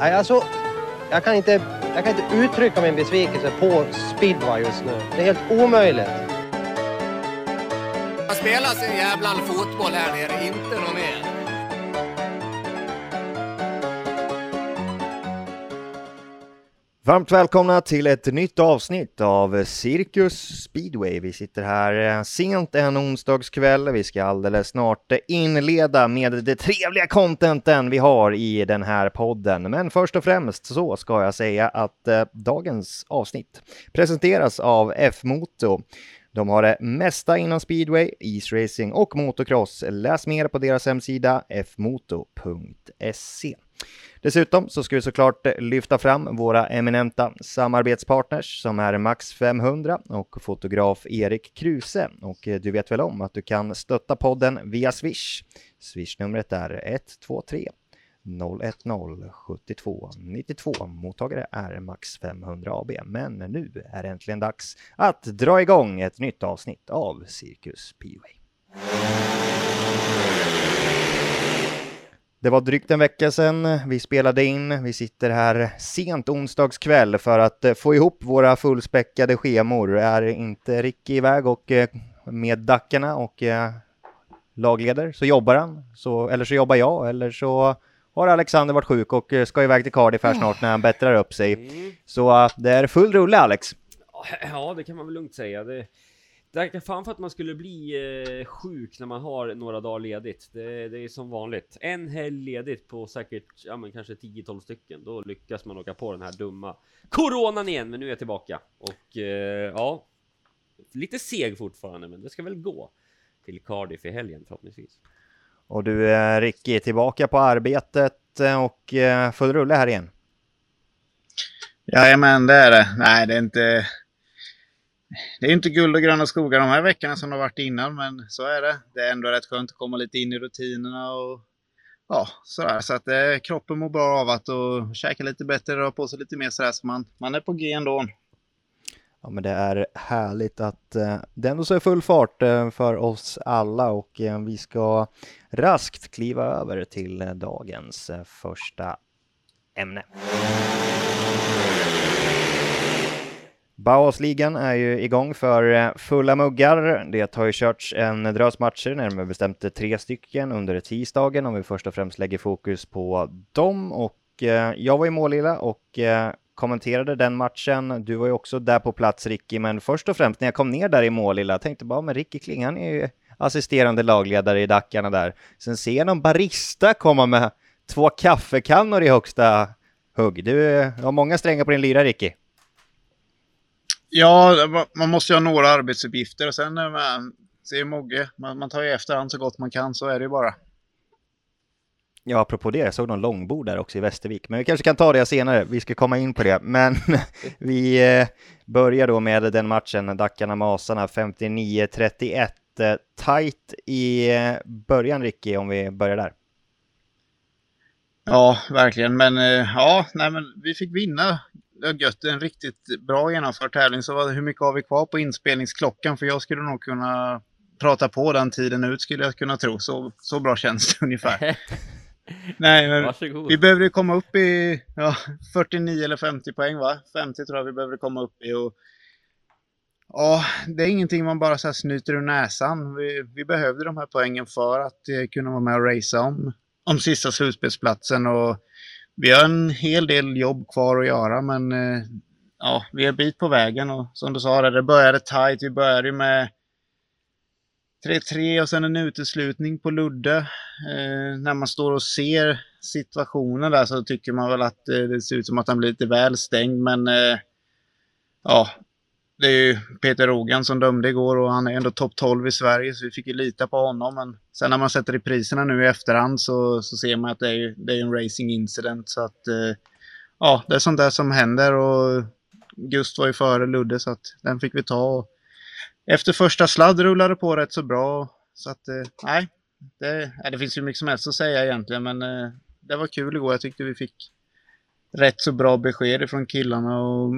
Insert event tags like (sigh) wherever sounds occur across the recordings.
Nej, alltså, jag kan, inte, jag kan inte uttrycka min besvikelse på speedway just nu. Det är helt omöjligt. Man spelar sin jävla fotboll här nere, inte någon mer. Varmt välkomna till ett nytt avsnitt av Cirkus Speedway. Vi sitter här eh, sent en onsdagskväll. Vi ska alldeles snart inleda med det trevliga contenten vi har i den här podden. Men först och främst så ska jag säga att eh, dagens avsnitt presenteras av F-Moto. De har det mesta inom speedway, isracing och motocross. Läs mer på deras hemsida fmoto.se. Dessutom så ska vi såklart eh, lyfta fram våra eminenta samarbetspartners som är Max 500 och fotograf Erik Kruse. Och eh, du vet väl om att du kan stötta podden via Swish. Swishnumret är 123 010 72 92. Mottagare är Max 500 AB. Men nu är det äntligen dags att dra igång ett nytt avsnitt av Cirkus P-Way. Det var drygt en vecka sedan vi spelade in. Vi sitter här sent onsdagskväll för att eh, få ihop våra fullspäckade schemor. Är inte Ricky iväg och eh, med Dackarna och eh, lagleder så jobbar han, så, eller så jobbar jag, eller så har Alexander varit sjuk och ska iväg till Cardiff här snart när han bättrar upp sig. Mm. Så det är full rulle Alex. Ja, det kan man väl lugnt säga. Det, är fan för att man skulle bli eh, sjuk när man har några dagar ledigt. Det, det är som vanligt. En helg ledigt på säkert, ja men kanske 10-12 stycken. Då lyckas man åka på den här dumma coronan igen. Men nu är jag tillbaka. Och eh, ja, lite seg fortfarande, men det ska väl gå till Cardiff i helgen förhoppningsvis. Och du, eh, Ricky, tillbaka på arbetet eh, och eh, full rulle här igen? Jajamän, det är det. Nej, det är inte det är inte guld och gröna skogar de här veckorna som det har varit innan, men så är det. Det är ändå rätt skönt att komma lite in i rutinerna och ja, sådär. Så att eh, kroppen mår bra av att och käka lite bättre, röra på sig lite mer sådär, så man, man är på G ändå. Ja, men det är härligt att eh, det ändå så är full fart eh, för oss alla och eh, vi ska raskt kliva över till eh, dagens eh, första ämne. Bauhausligan är ju igång för eh, fulla muggar. Det har ju körts en drös matcher, närmare bestämt tre stycken under tisdagen om vi först och främst lägger fokus på dem. Och eh, jag var i Målilla och eh, kommenterade den matchen. Du var ju också där på plats Ricky, men först och främst när jag kom ner där i Målilla tänkte bara, men Ricky Kling, han är ju assisterande lagledare i Dackarna där. Sen ser jag någon barista komma med två kaffekannor i högsta hugg. Du har många strängar på din lyra Ricky. Ja, man måste ju ha några arbetsuppgifter och sen är man, ser Mogge, man, man tar ju efterhand så gott man kan, så är det ju bara. Ja, apropå det, jag såg någon långbord där också i Västervik, men vi kanske kan ta det senare, vi ska komma in på det. Men (laughs) vi eh, börjar då med den matchen, Dackarna-Masarna 59-31. Eh, tight i eh, början, Ricky, om vi börjar där. Ja, verkligen, men ja, nej men vi fick vinna gött, en riktigt bra genomförd tävling. Så hur mycket har vi kvar på inspelningsklockan? För jag skulle nog kunna prata på den tiden ut skulle jag kunna tro. Så, så bra känns det (laughs) ungefär. (laughs) Nej, men Varsågod. vi behöver komma upp i ja, 49 eller 50 poäng va? 50 tror jag vi behöver komma upp i. Och, ja, det är ingenting man bara så här snyter ur näsan. Vi, vi behövde de här poängen för att eh, kunna vara med och racea om, om sista slutspelsplatsen. Och vi har en hel del jobb kvar att göra, men eh, ja, vi är en bit på vägen och som du sa, det började tight. Vi började med 3-3 och sen en uteslutning på Ludde. Eh, när man står och ser situationen där så tycker man väl att eh, det ser ut som att han blir lite väl stängd, men eh, ja, det är ju Peter Rogan som dömde igår och han är ändå topp 12 i Sverige så vi fick ju lita på honom. Men sen när man sätter i priserna nu i efterhand så, så ser man att det är, det är en racing incident. Så att eh, ja, det är sånt där som händer och Gust var ju före Ludde så att den fick vi ta. Och efter första sladd rullade på rätt så bra. Så att eh, nej, det, det finns ju mycket som helst att säga egentligen men eh, det var kul igår. Jag tyckte vi fick rätt så bra besked från killarna och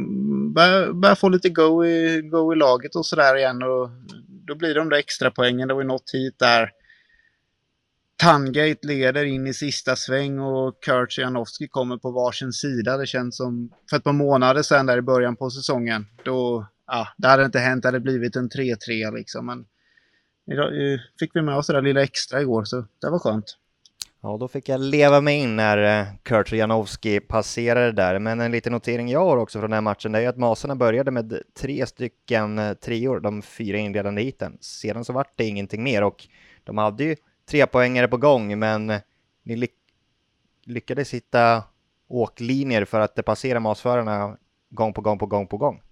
börjar, börjar få lite go i, go i laget och sådär igen. Och då blir de där extra poängen. Det var ju något hit där Tangate leder in i sista sväng och Kurt Janowski kommer på varsin sida. Det känns som för ett par månader sedan där i början på säsongen. Då, ja, det hade inte hänt, det hade blivit en 3-3 liksom. Men idag eh, fick vi med oss det där lilla extra igår så det var skönt. Ja, då fick jag leva mig in när eh, Kurt Janowski passerade där. Men en liten notering jag har också från den här matchen, det är att Masarna började med tre stycken eh, treor, de fyra inledande hiten. Sedan så vart det ingenting mer och de hade ju tre poängare på gång, men eh, ni ly lyckades hitta åklinjer för att passera masförarna gång på gång på gång på gång.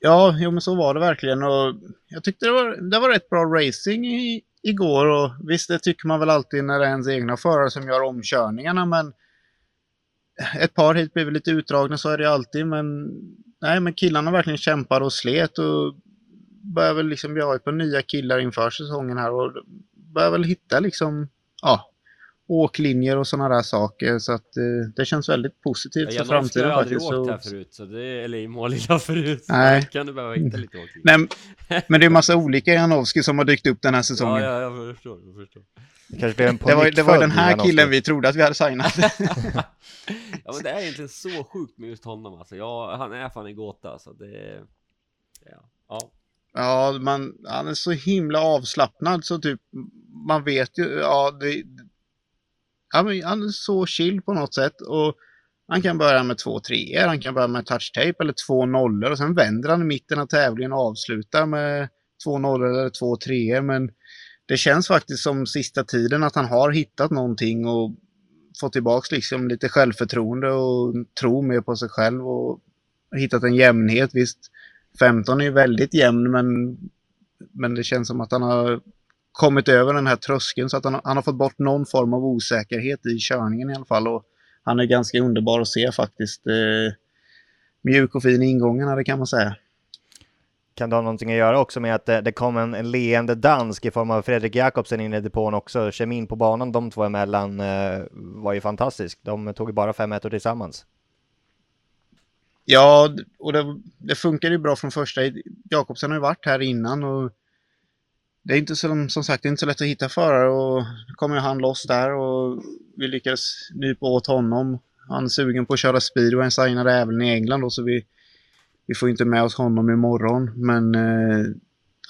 Ja, jo men så var det verkligen och jag tyckte det var, det var rätt bra racing i, igår och visst det tycker man väl alltid när det är ens egna förare som gör omkörningarna men ett par hit blev lite utdragna så är det alltid men nej men killarna verkligen kämpade och slet och börjar väl liksom bjuda på nya killar inför säsongen här och börjar väl hitta liksom ja åklinjer och sådana där saker så att eh, det känns väldigt positivt Ja, för framtiden Jag har aldrig faktiskt. åkt så- här förut, så det, eller i Målilla förut. Nej. Så kan du behöva hitta lite. Nej, (laughs) men det är massa olika Janowski som har dykt upp den här säsongen. Ja, ja, jag förstår, jag förstår. Det kanske blev en Det var, det var den här pånyttfödd killen Janowski. vi trodde att vi hade signat. (laughs) Ja (laughs) men det är egentligen så sjukt med just honom alltså. Ja, han är fan en gåta alltså. Det... Ja. ja. Ja, man, han är så himla avslappnad så typ man vet ju, ja, det, ja men han är så chill på något sätt och han kan börja med två treor, han kan börja med touchtape eller två nollor och sen vänder han i mitten av tävlingen och avslutar med två nollor eller två treor men det känns faktiskt som sista tiden att han har hittat någonting och fått tillbaks liksom lite självförtroende och tro mer på sig själv och hittat en jämnhet. Visst, 15 är ju väldigt jämn men, men det känns som att han har kommit över den här tröskeln så att han, har- han har fått bort någon form av osäkerhet i körningen i alla fall. Och han är ganska underbar att se faktiskt. Eh, mjuk och fin i ingångarna, det kan man säga. Kan det ha någonting att göra också med att det, det kom en, en leende dansk i form av Fredrik Jakobsen in i depån också. Kemin på banan de två emellan eh, var ju fantastisk. De tog ju bara fem ettor tillsammans. Ja, och det, det funkar ju bra från första. Jakobsen har ju varit här innan och det är inte så, som sagt det är inte så lätt att hitta förare och nu kommer ju han loss där och vi lyckades nypa åt honom. Han är sugen på att köra speedway, han signade även i England då så vi, vi får inte med oss honom imorgon. Men eh,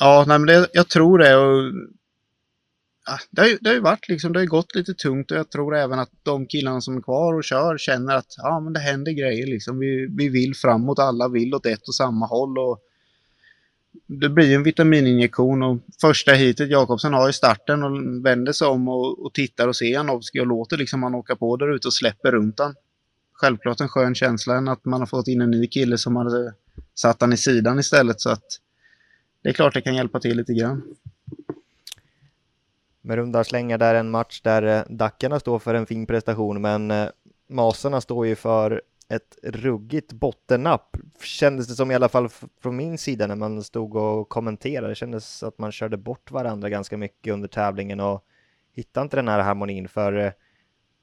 ja, nej, men det, jag tror det. Och, ja, det, har ju, det har ju varit liksom, det har gått lite tungt och jag tror även att de killarna som är kvar och kör känner att ja, men det händer grejer liksom. Vi, vi vill framåt, alla vill åt ett och samma håll. Och det blir en vitamininjektion och första hitet, Jakobsen har i starten och vänder sig om och, och tittar och ser Janowski och låter liksom han åka på där ute och släpper runt han. Självklart en skön känsla än att man har fått in en ny kille som hade satt han i sidan istället så att det är klart det kan hjälpa till lite grann. Med runda slängar där en match där eh, Dackarna står för en fin prestation men eh, Masarna står ju för ett ruggigt bottennapp kändes det som i alla fall från min sida när man stod och kommenterade. Det kändes att man körde bort varandra ganska mycket under tävlingen och hittade inte den här harmonin för eh,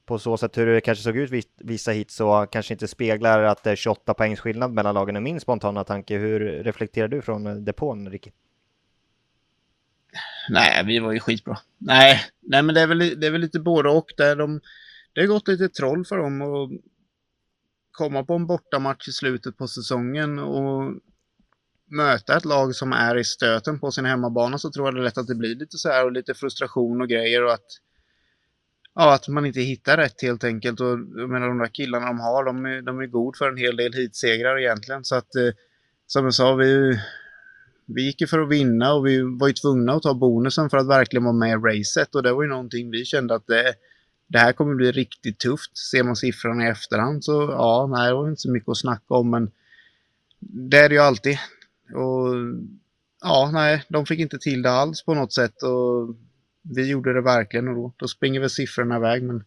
på så sätt hur det kanske såg ut vissa hit så kanske inte speglar att det är 28 poängs skillnad mellan lagen är min spontana tanke. Hur reflekterar du från eh, depån Ricky? Nej, vi var ju skitbra. Nej, nej men det är väl, det är väl lite både och. Där de, det har gått lite troll för dem och komma på en bortamatch i slutet på säsongen och möta ett lag som är i stöten på sin hemmabana så tror jag det är lätt att det blir lite så här och lite frustration och grejer och att Ja, att man inte hittar rätt helt enkelt. Och jag menar de där killarna de har, de är, de är god för en hel del hitsegrar egentligen. Så att, eh, som jag sa, vi, vi gick ju för att vinna och vi var ju tvungna att ta bonusen för att verkligen vara med i racet. Och det var ju någonting vi kände att det, det här kommer bli riktigt tufft. Ser man siffrorna i efterhand så ja, nej, det var inte så mycket att snacka om. Men det är det ju alltid. Och ja, nej, de fick inte till det alls på något sätt. Och vi gjorde det verkligen och då, då springer väl siffrorna iväg. Men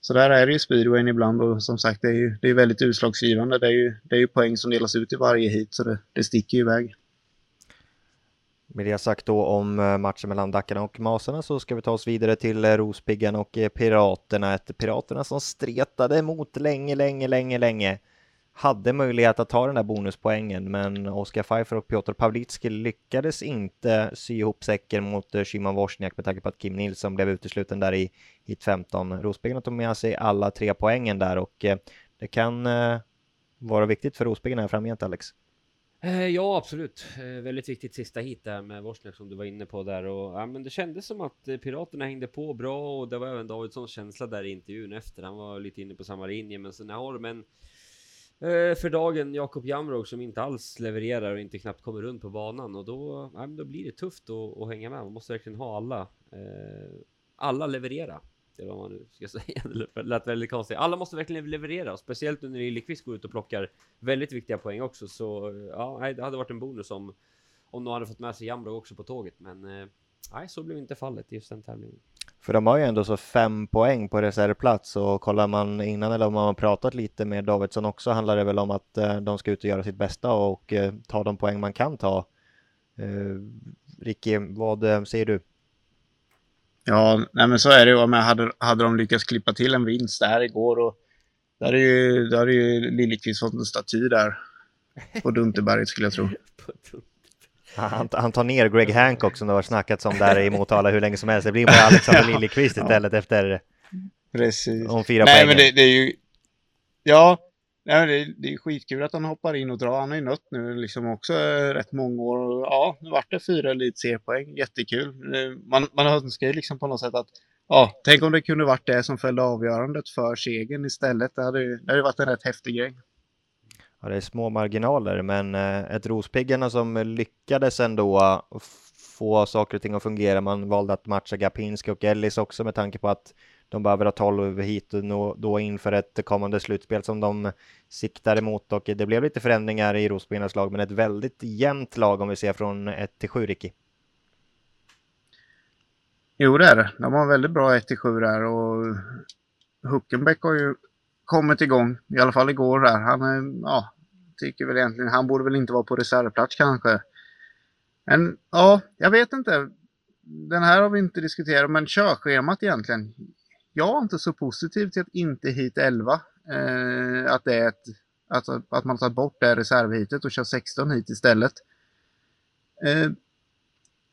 så där är det ju speedwayen ibland och som sagt det är ju det är väldigt utslagsgivande. Det är, ju, det är ju poäng som delas ut i varje hit så det, det sticker ju iväg. Med det sagt då om eh, matchen mellan Dackarna och Masarna så ska vi ta oss vidare till eh, Rospiggan och eh, Piraterna. Ett Piraterna som stretade emot länge, länge, länge, länge. hade möjlighet att ta den där bonuspoängen, men Oskar Pfeiffer och Piotr Pawlicki lyckades inte sy ihop säcken mot Szyman Szymon Wozniak med tanke på att Kim Nilsson blev utesluten där i hit 15. Rospiggarna tog med sig alla tre poängen där och det kan vara viktigt för Rospiggarna här framgent, Alex. Eh, ja, absolut. Eh, väldigt viktigt sista hit där med Wozniak som du var inne på där och ja, men det kändes som att eh, Piraterna hängde på bra och det var även Davidssons känsla där i intervjun efter. Han var lite inne på samma linje, men sen har de en för dagen Jakob Jamrog som inte alls levererar och inte knappt kommer runt på banan och då, ja, men då blir det tufft att, att hänga med. Man måste verkligen ha alla. Alla leverera. Det vad man nu ska (laughs) säga. Det lät väldigt konstigt. Alla måste verkligen leverera, speciellt när Lillekvist går ut och plockar väldigt viktiga poäng också. Så ja, det hade varit en bonus om, om de hade fått med sig Jambro också på tåget. Men eh, nej, så blev inte fallet i just den tävlingen. För de har ju ändå så fem poäng på reservplats och kollar man innan eller om man har pratat lite med Davidsson också handlar det väl om att eh, de ska ut och göra sitt bästa och eh, ta de poäng man kan ta. Ricky, vad säger du? Ja, nej men så är det ju. Men hade, hade de lyckats klippa till en vinst där igår och där är ju, där är ju Liljeqvist fått en staty där på Dunterberget skulle jag tro. (laughs) Han, han tar ner Greg Hancock som det har snackats om där i Motala hur länge som helst. Det blir bara Alexander (laughs) Liljeqvist istället ja. efter Precis. de fyra Nej, poängen. men det, det är ju... Ja, nej, men det, det är skitkul att han hoppar in och drar. Han har ju nött nu liksom också eh, rätt många år. Ja, nu vart det fyra elitseriepoäng. Jättekul. Eh, man, man önskar ju liksom på något sätt att Ja, tänk om det kunde varit det som fällde avgörandet för segern istället. Det hade ju det hade varit en rätt häftig grej. Ja, det är små marginaler, men eh, ett Rospiggarna som lyckades ändå få saker och ting att fungera. Man valde att matcha Gapinski och Ellis också med tanke på att de behöver ha 12 hit och nå, då inför ett kommande slutspel som de siktar emot och det blev lite förändringar i Rospiggarnas lag, men ett väldigt jämnt lag om vi ser från 1 till 7, Ricky. Jo, det är det. De har väldigt bra 1-7 där och Huckenbeck har ju kommit igång, i alla fall igår där. Han är, ja, tycker väl egentligen, han borde väl inte vara på reservplats kanske. Men ja, jag vet inte. Den här har vi inte diskuterat, men körschemat egentligen. Jag är inte så positiv till att inte hit 11. Eh, att det är ett, att, att man tar bort det reservhitet och kör 16 hit istället. Eh,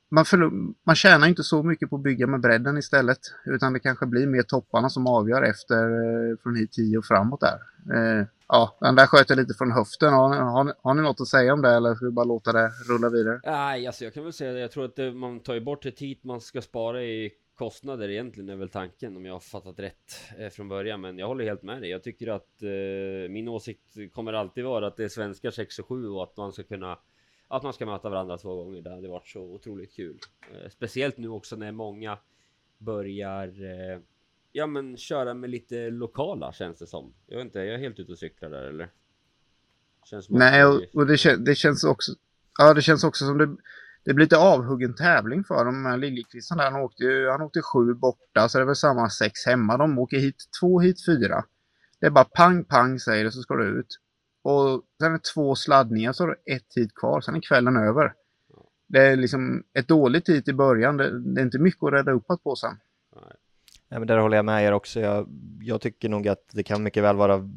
man, förlor, man tjänar inte så mycket på att bygga med bredden istället. Utan det kanske blir mer topparna som avgör efter eh, från hit 10 och framåt där. Eh, ja, den där sköt jag lite från höften. Har, har, har ni något att säga om det eller ska vi bara låta det rulla vidare? Nej, alltså jag kan väl säga det. Jag tror att det, man tar ju bort ett hit man ska spara i kostnader egentligen är väl tanken om jag har fattat rätt eh, från början. Men jag håller helt med dig. Jag tycker att eh, min åsikt kommer alltid vara att det är svenskar 6 och 7 och att man ska kunna att man ska möta varandra två gånger. Det hade varit så otroligt kul. Eh, speciellt nu också när många börjar eh, ja, men köra med lite lokala känns det som. Jag vet inte, jag är helt ute och cyklar där eller? Nej, och, och det, kän, det, känns också. Ja, det känns också som det. Det blir lite avhuggen tävling för dem. Liljekvisten där, han åkte ju, han åkte sju borta, så det är väl samma sex hemma. De åker hit två, hit fyra. Det är bara pang, pang säger det så ska du ut. Och sen är det två sladdningar så har du ett hit kvar, sen är kvällen över. Det är liksom ett dåligt hit i början, det, det är inte mycket att rädda uppåt på sen. Ja, men där håller jag med er också. Jag, jag, tycker nog att det kan mycket väl vara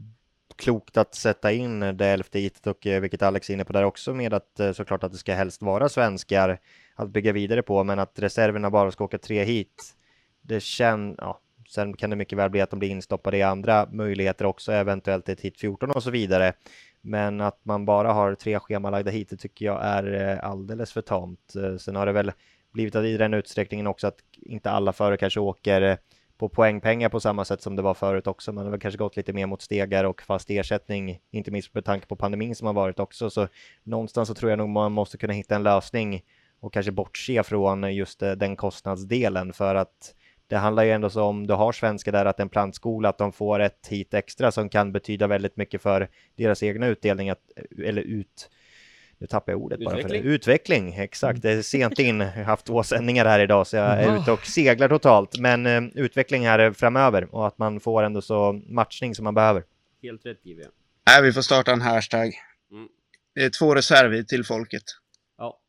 klokt att sätta in det elfte hitet och eh, vilket Alex är inne på där också med att eh, såklart att det ska helst vara svenskar att bygga vidare på, men att reserverna bara ska åka tre hit. Det känns, ja, Sen kan det mycket väl bli att de blir instoppade i andra möjligheter också, eventuellt ett hit 14 och så vidare. Men att man bara har tre schemalagda hit, det tycker jag är eh, alldeles för tamt. Sen har det väl blivit i den utsträckningen också att inte alla före kanske åker på poängpengar på samma sätt som det var förut också. Man har väl kanske gått lite mer mot stegar och fast ersättning, inte minst med tanke på pandemin som har varit också. Så någonstans så tror jag nog man måste kunna hitta en lösning och kanske bortse från just eh, den kostnadsdelen för att det handlar ju ändå så om du har svenskar där att en plantskola, att de får ett hit extra som kan betyda väldigt mycket för deras egna utdelning, att, eller ut, nu tappar jag ordet bara för det. Utveckling, exakt. Det är sent in, jag har haft två sändningar här idag så jag är ute och seglar totalt. Men uh, utveckling här framöver och att man får ändå så matchning som man behöver. Helt rätt GW. Nej, vi får starta en hashtag. Mm. Det är två reservhit till folket. Ja.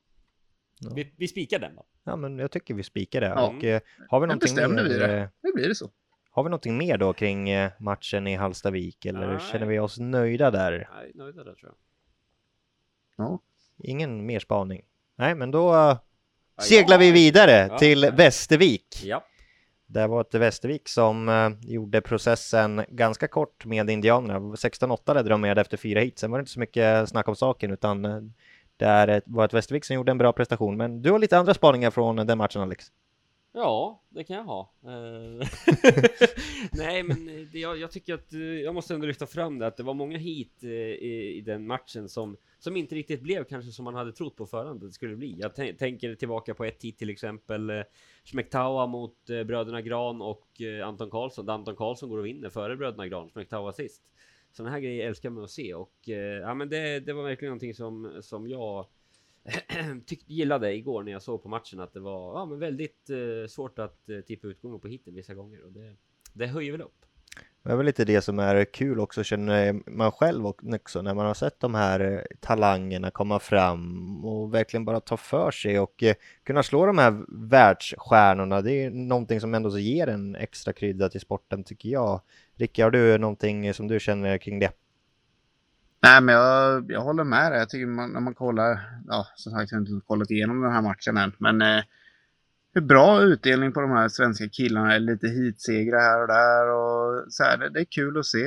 ja. Vi, vi spikar den då. Ja, men jag tycker vi spikar det. Ja. Och, uh, har vi någonting bestämde vi det. Nu blir det så. Har vi någonting mer då kring eh, matchen i Hallstavik eller Nej. känner vi oss nöjda där? Nej, nöjda där tror jag. Ja. Ingen mer spaning? Nej, men då eh, seglar vi vidare Ja. till Västervik. Ja. Det var ett Västervik som eh, gjorde processen ganska kort med Indianerna. 16-8 ledde de med efter fyra hit. Sen var det inte så mycket snack om saken utan eh, det var ett Västervik som gjorde en bra prestation. Men du har lite andra spaningar från den matchen Alex. Ja, det kan jag ha. (laughs) Nej, men det, jag, jag tycker att jag måste ändå lyfta fram det att det var många hit i, i den matchen som som inte riktigt blev kanske som man hade trott på förhand att det skulle bli. Jag tänker tillbaka på ett hit till exempel eh, Schmektawa mot eh, bröderna Gran och eh, Anton Karlsson. Där Anton Karlsson går och vinner före bröderna Gran, Schmektawa sist. Sådana här grejer älskar man att se och eh, ja, men det, det var verkligen någonting som som jag (clears throat) tyckte, gillade igår när jag såg på matchen att det var ja, men väldigt eh, svårt att eh, tippa utgången på hitten vissa gånger och det, det höjer väl upp. Det är väl lite det som är kul också känner man själv också när man har sett de här eh, talangerna komma fram och verkligen bara ta för sig och eh, kunna slå de här världsstjärnorna. Det är någonting som ändå så ger en extra krydda till sporten tycker jag. Rickard, har du någonting som du känner kring det? Nej, men jag, jag håller med dig. Jag tycker man, när man kollar, ja, som sagt, jag har inte kollat igenom den här matchen än, men eh, bra utdelning på de här svenska killarna. Lite heatsegrar här och där och så här, det, det är kul att se.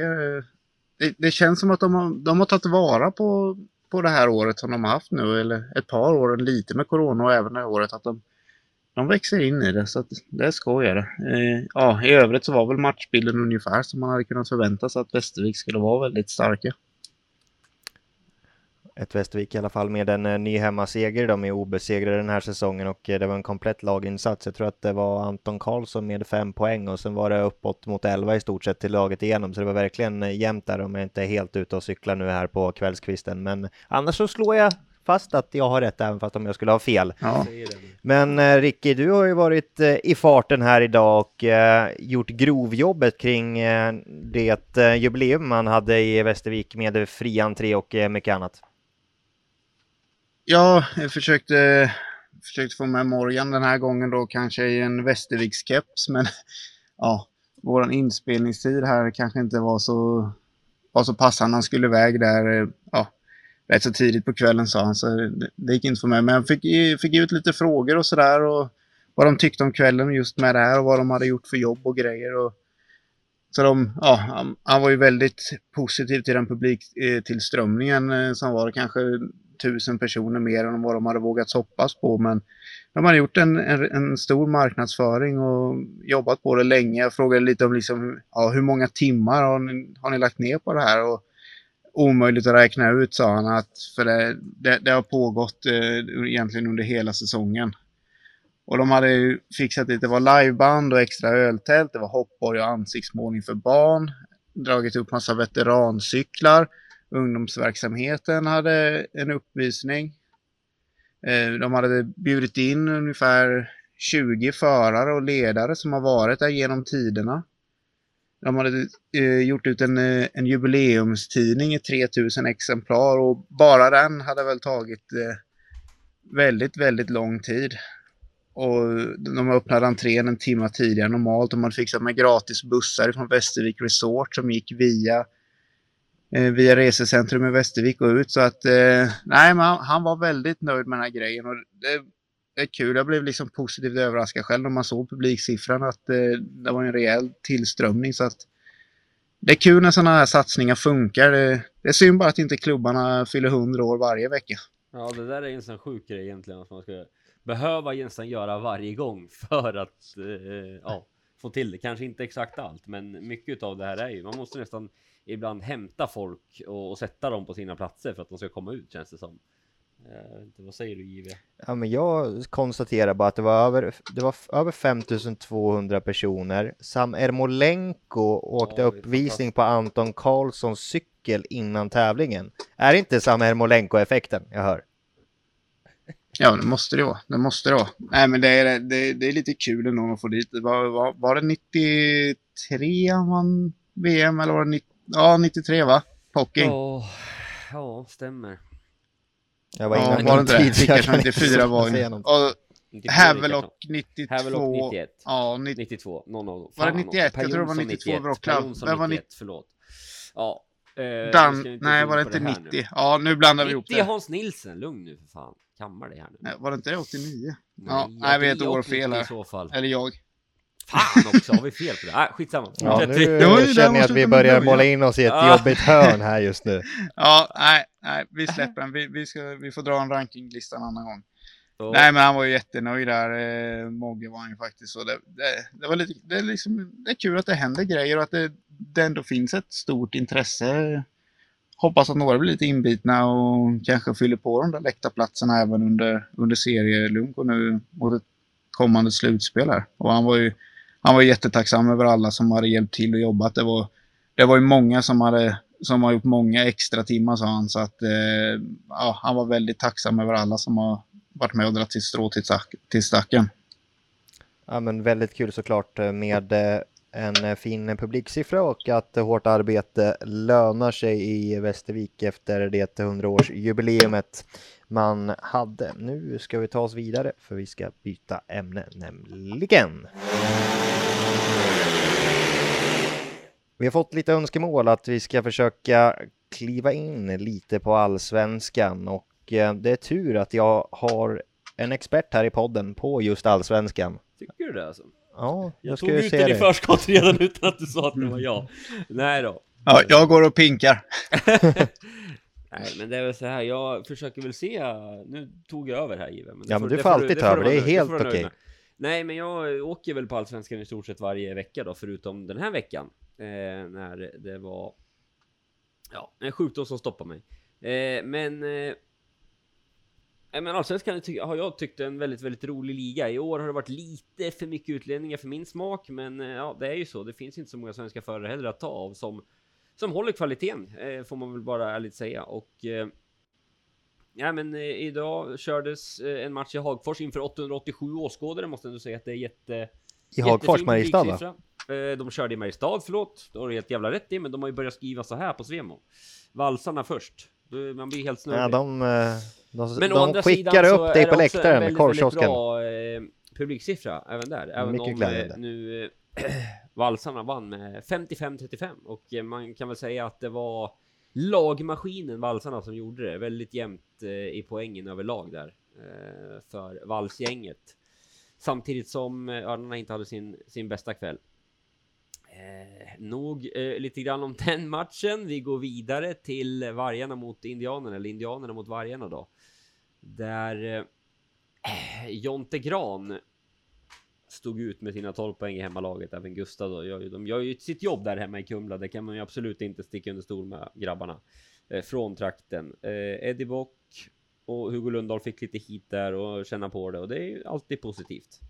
Det, det känns som att de har, de har tagit vara på, på det här året som de har haft nu, eller ett par år, lite med corona och även det här året, att de, de växer in i det, så att det är skoj. Eh, ja, i övrigt så var väl matchbilden ungefär som man hade kunnat förvänta sig att Västervik skulle vara väldigt starka. Ett Västervik i alla fall med en eh, ny hemmaseger. De är obesegrade den här säsongen och eh, det var en komplett laginsats. Jag tror att det var Anton Karlsson med fem poäng och sen var det uppåt mot 11 i stort sett till laget igenom. Så det var verkligen eh, jämnt där om jag inte är helt ute och cyklar nu här på kvällskvisten. Men annars så slår jag fast att jag har rätt även fast om jag skulle ha fel. Ja. Men eh, Ricky, du har ju varit eh, i farten här idag och eh, gjort grovjobbet kring eh, det eh, jubileum man hade i Västervik med fri entré och mycket annat. Ja, jag försökte, försökte få med Morgan den här gången då kanske i en Västervikskeps men (laughs) ja, vår inspelningstid här kanske inte var så, var så passande. Han skulle iväg där, eh, ja, rätt så tidigt på kvällen sa han så det, det gick inte att få med. Men jag fick, fick ut lite frågor och sådär och vad de tyckte om kvällen just med det här och vad de hade gjort för jobb och grejer. Och, så de, ja, han, han var ju väldigt positiv till den publiktillströmningen eh, som var kanske tusen personer mer än vad de hade vågat hoppas på. Men de hade gjort en, en, en stor marknadsföring och jobbat på det länge. Jag frågade lite om liksom, ja, hur många timmar har ni, har ni lagt ner på det här? Och omöjligt att räkna ut sa han att för det, det, det har pågått eh, egentligen under hela säsongen. Och de hade ju fixat lite, det var liveband och extra öltält, det var hoppborg och ansiktsmålning för barn, dragit upp massa veterancyklar, ungdomsverksamheten hade en uppvisning. Eh, de hade bjudit in ungefär 20 förare och ledare som har varit där genom tiderna. De hade eh, gjort ut en, eh, en jubileumstidning i 3000 exemplar och bara den hade väl tagit eh, väldigt, väldigt lång tid. Och de öppnade entrén en timme tidigare än normalt. De hade fixat med gratis bussar från Västervik Resort som gick via Eh, via resecentrum i Västervik och ut. Så att, eh, nej, men han, var väldigt nöjd med den här grejen. Och det, det är kul, jag blev liksom positivt överraskad själv när man såg publiksiffran att eh, det var en rejäl tillströmning. Så att det är kul när sådana här satsningar funkar. Det, det är synd bara att inte klubbarna fyller 100 år varje vecka. Ja, det där är en sån sjuk grej egentligen att man ska behöva nästan göra varje gång för att eh, ja, få till det. Kanske inte exakt allt, men mycket av det här är ju man måste nästan ibland hämta folk och, och sätta dem på sina platser för att de ska komma ut känns det som. Jag vet inte, vad säger du JW? Ja, men jag konstaterar bara att det var över, det var över 5200 personer. Sam Ermolenko åkte Ja, det uppvisning på Anton Karlssons cykel innan tävlingen. Är inte Sam Ermolenko-effekten jag hör? Ja, det måste det vara. Det måste det vara. Nej, men det är, det, det är lite kul ändå att få dit. det. Var, var, var det 93 han vann VM eller var det 90, ja, 93 va? Pocking. Ja, ja, stämmer. Jag var Ja, var det inte det? Kanske kan 94 var ju. något. Och 92 Havelock nickade 92. Havelock 91. Ja, 90, 92, någon av dem. Var det Fan, 91? Per Jag tror det var Jonsson 92 Bra Per. Jonsson Vem var 91, förlåt. Ja. eh, nu Dan, nej, var det inte här 90? Ja, nu blandar vi ihop 90 är det. Hans Nilsen, lugn nu för fan. Kammar dig här nu. Nej, Var det inte det 89? Nej, Ja, nej, vi är ett år fel I här. så fall. Eller jag. Fan också, har vi fel på det? Nej, skitsamma. Ja, nu där känner jag att vi börjar måla in oss i ett Ja. jobbigt hörn här just nu. Ja, nej, nej, vi släpper den. Vi, vi, ska, vi får dra en rankinglista en annan gång. Så, Nej, men han var ju jättenöjd där. Eh, Mogge var han ju faktiskt. Så det, det, det, var lite, det, är liksom, det är kul att det händer grejer och att det, det ändå finns ett stort intresse. Hoppas att några blir lite inbitna och kanske fyller på de där läktarplatserna även under, under serielunk och nu mot ett kommande slutspel här. Och han var ju han var jättetacksam över alla som hade hjälpt till och jobbat. Det var, det var ju många som hade som har gjort många extra timmar sa han. Så att eh, ja, han var väldigt tacksam över alla som har varit med och dragit sitt strå till, stack, till stacken. Ja, men väldigt kul såklart eh, med eh, en eh, fin publiksiffra och att hårt arbete lönar sig i Västervik efter det 100-årsjubileumet man hade. Nu ska vi ta oss vidare för vi ska byta ämne nämligen. Vi har fått lite önskemål att vi ska försöka kliva in lite på allsvenskan och eh, det är tur att jag har en expert här i podden på just allsvenskan. Tycker du det alltså? Ja, Jag jag tog ut se den i förskott redan utan att du sa att det var jag. (laughs) Nej då. Ja, jag går och pinkar. (laughs) Nej, men det är väl så här, jag försöker väl se, nu tog jag över här Ive. Men det Ja, men du får alltid ta över, det är helt okej. med. Nej, men jag åker väl på Allsvenskan i stort sett varje vecka då, förutom den här veckan. Eh, när det var, ja, en sjukdom som stoppade mig. Eh, men, eh, men Allsvenskan har jag tyckt är en väldigt, väldigt rolig liga. I år har det varit lite för mycket utlänningar för min smak, men eh, ja, det är ju så. Det finns inte så många svenska förare heller att ta av som, som håller kvaliteten, eh, får man väl bara ärligt säga. Och eh, ja, men eh, idag kördes eh, en match i Hagfors inför 887 åskådare. Måste ändå säga att det är jätte I Hagfors, Mariestad va? Eh, De körde i Mariestad, förlåt. Det har du helt jävla rätt i, men de har ju börjat skriva så här på Svemo. Valsarna först. Då- Man blir helt snurrig. Ja, de, eh, de, Men de andra skickar upp dig på läktaren, väldigt, väldigt korvkiosken. bra eh, publiksiffra även där. Även Mycket om glädjande. nu (clears throat) valsarna vann med 55-35 och eh, man kan väl säga att det var lagmaskinen valsarna som gjorde det. Väldigt jämnt eh, i poängen överlag där eh, för valsgänget. Samtidigt som Örnarna inte hade sin, sin bästa kväll. Eh, nog eh, lite grann om (laughs) den matchen. Vi går vidare till Vargarna mot Indianerna, eller Indianerna mot Vargarna då. Där eh, Jonte Gran stod ut med sina 12 poäng i hemmalaget. Även Gustav då. Gör ju, de gör ju sitt jobb där hemma i Kumla. Det kan man ju absolut inte sticka under stol med grabbarna. Eh, från trakten. Eh, Eddie Bock och Hugo Lundahl fick lite hit där och känna på det. Och det är ju alltid positivt.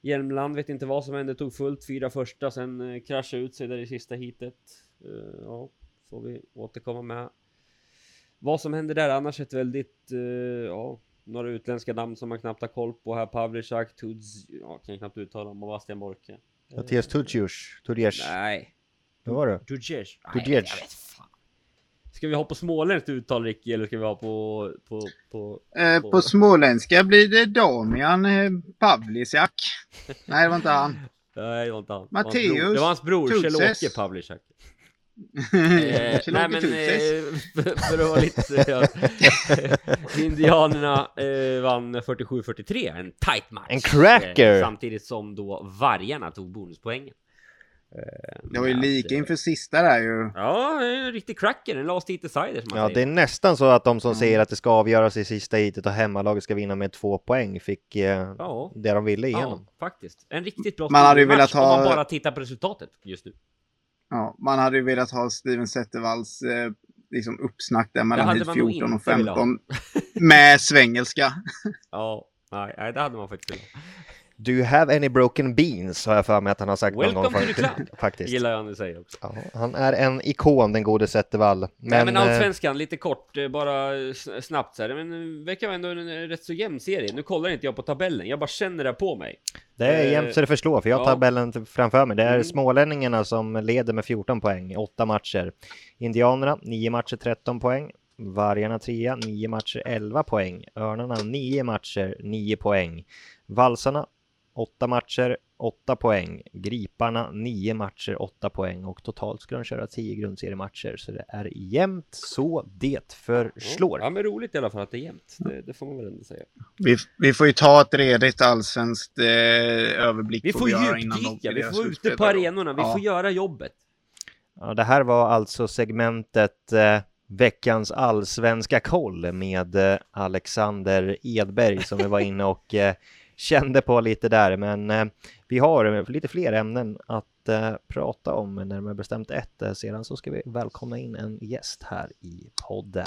Hjälmland vet inte vad som hände, tog fullt fyra första, sen eh, kraschade ut sig där i sista heatet. Eh, ja, får vi återkomma med. Vad som händer där annars ett väldigt, eh, ja, några utländska namn som man knappt har koll på här. Pavlicak, Tudz, ja, kan jag knappt uttala dem, och Bastian Borke. Mattias Tudjus, Tudjers. Nej, Vad var det? Tudjers. Tudjers. jag vet fan. Ska vi ha på småländskt uttal Ricky, eller ska vi ha på, på, på, Eh, på småländska blir det Damian eh, Pavlisiak. (laughs) Nej, det var inte han. Nej, det var inte han. Matteus Det var hans bror. Kjell-Åke Pavlicak. Eh, (laughs) nej men eh, för, (laughs) för att vara lite (laughs) seriös. Indianerna eh, vann 47-43, en tight match. En cracker! Eh, samtidigt som då Vargarna tog bonuspoängen. Eh, Det var ju lika eh, inför sista där ju. Ja, en riktig cracker, en last hit decider som man Ja, säger. det är nästan så att de som Mm. säger att det ska avgöras i sista heatet och hemmalaget ska vinna med två poäng fick eh, Ja. det de ville Ja, igenom. faktiskt. En riktigt bra Man hade match velat ha- om man bara tittar på resultatet just nu. Ja, man hade ju velat ha Steven Zettervalls eh, liksom uppsnack där mellan hade hit man nog 14 och inte velat ha. 15. (laughs) Med svengelska. Ja, nej, det hade man faktiskt velat. Do you have any broken beans? Har jag för mig att han har sagt någon Welcome gång. to the club. (laughs) Faktiskt. Gillar jag när du säger också. Ja, han är en ikon, den gode Zettervall. Men, Nej men eh, allsvenskan, lite kort, eh, bara snabbt så här. Men eh, verkar vara ändå en eh, rätt så jämn serie. Nu kollar inte jag på tabellen, jag bara känner det på mig. det är eh, jämnt så det förslår, för jag har ja. tabellen framför mig. Det är Mm. smålänningarna som leder med 14 poäng, 8 matcher. Indianerna, 9 matcher, 13 poäng. Vargarna trea, 9 matcher, 11 poäng. Örnarna 9 matcher, 9 poäng. Valsarna 8 matcher, 8 poäng. Griparna 9 matcher, 8 poäng och totalt ska de köra 10 grundseriematcher så det är jämnt så det förslår. Ja men roligt i alla fall att det är jämnt. Det, det får man väl ändå säga. Vi, vi får ju ta ett redigt allsvenskt eh, överblick. Vi får djupdyka, vi får vara ute på arenorna, vi Ja. får göra jobbet. Ja, det här var alltså segmentet eh, veckans allsvenska koll med eh, Alexander Edberg som vi var inne och eh, kände på lite där. Men eh, vi har eh, lite fler ämnen att eh, prata om, närmare bestämt ett. Eh, sedan så ska vi välkomna in en gäst här i podden.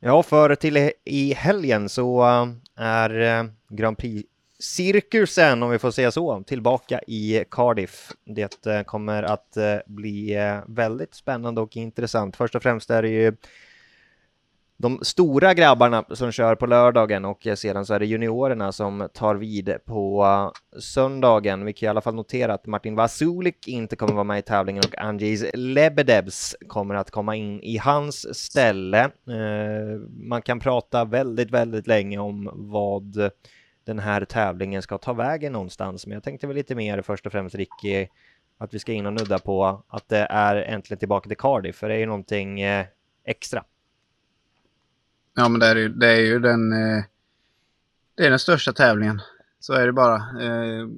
Ja, för till i- helgen så eh, är Grand Prix-cirkusen, om vi får säga så, tillbaka i Cardiff. Det kommer att bli väldigt spännande och intressant. Först och främst är det ju de stora grabbarna som kör på lördagen och sedan så är det juniorerna som tar vid på eh, söndagen. Vi kan i alla fall notera att Martin Vasulik inte kommer vara med i tävlingen och Andrzej Lebedevs kommer att komma in i hans ställe. Eh, man kan prata väldigt, väldigt länge om vad den här tävlingen ska ta vägen någonstans, men jag tänkte väl lite mer först och främst Ricky, att vi ska in och nudda på att det är äntligen tillbaka till Cardiff, för det är ju någonting eh, extra. Ja, men det är, ju- det är ju den, eh, det är den största tävlingen. Så är det bara. Eh,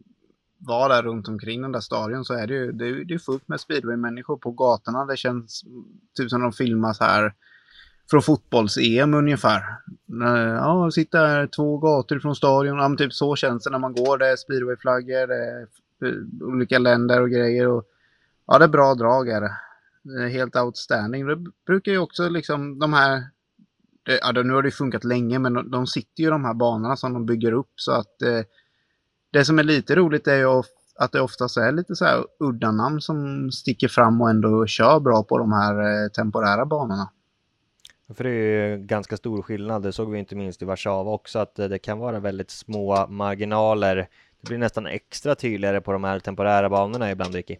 var där runt omkring den där stadion så är det ju det är, det är fullt med speedway-människor på gatorna. Det känns typ som de filmas här från fotbolls-EM ungefär. Eh, Ja, sitta här två gator från stadion. Ja, men typ så känns det när man går. Det är speedway-flaggor, det är eh, olika länder och grejer. Och, ja, det är bra drag är det. Det är helt outstanding. Det brukar ju också liksom de här det, ja, nu har det funkat länge, men de, de sitter ju i de här banorna som de bygger upp så att eh, det som är lite roligt är ju att det oftast är lite så här udda namn som sticker fram och ändå kör bra på de här eh, temporära banorna. För det är ju ganska stor skillnad, det såg vi inte minst i Warszawa också, att eh, det kan vara väldigt små marginaler. Det blir nästan extra tydligare på de här temporära banorna ibland, Ricky.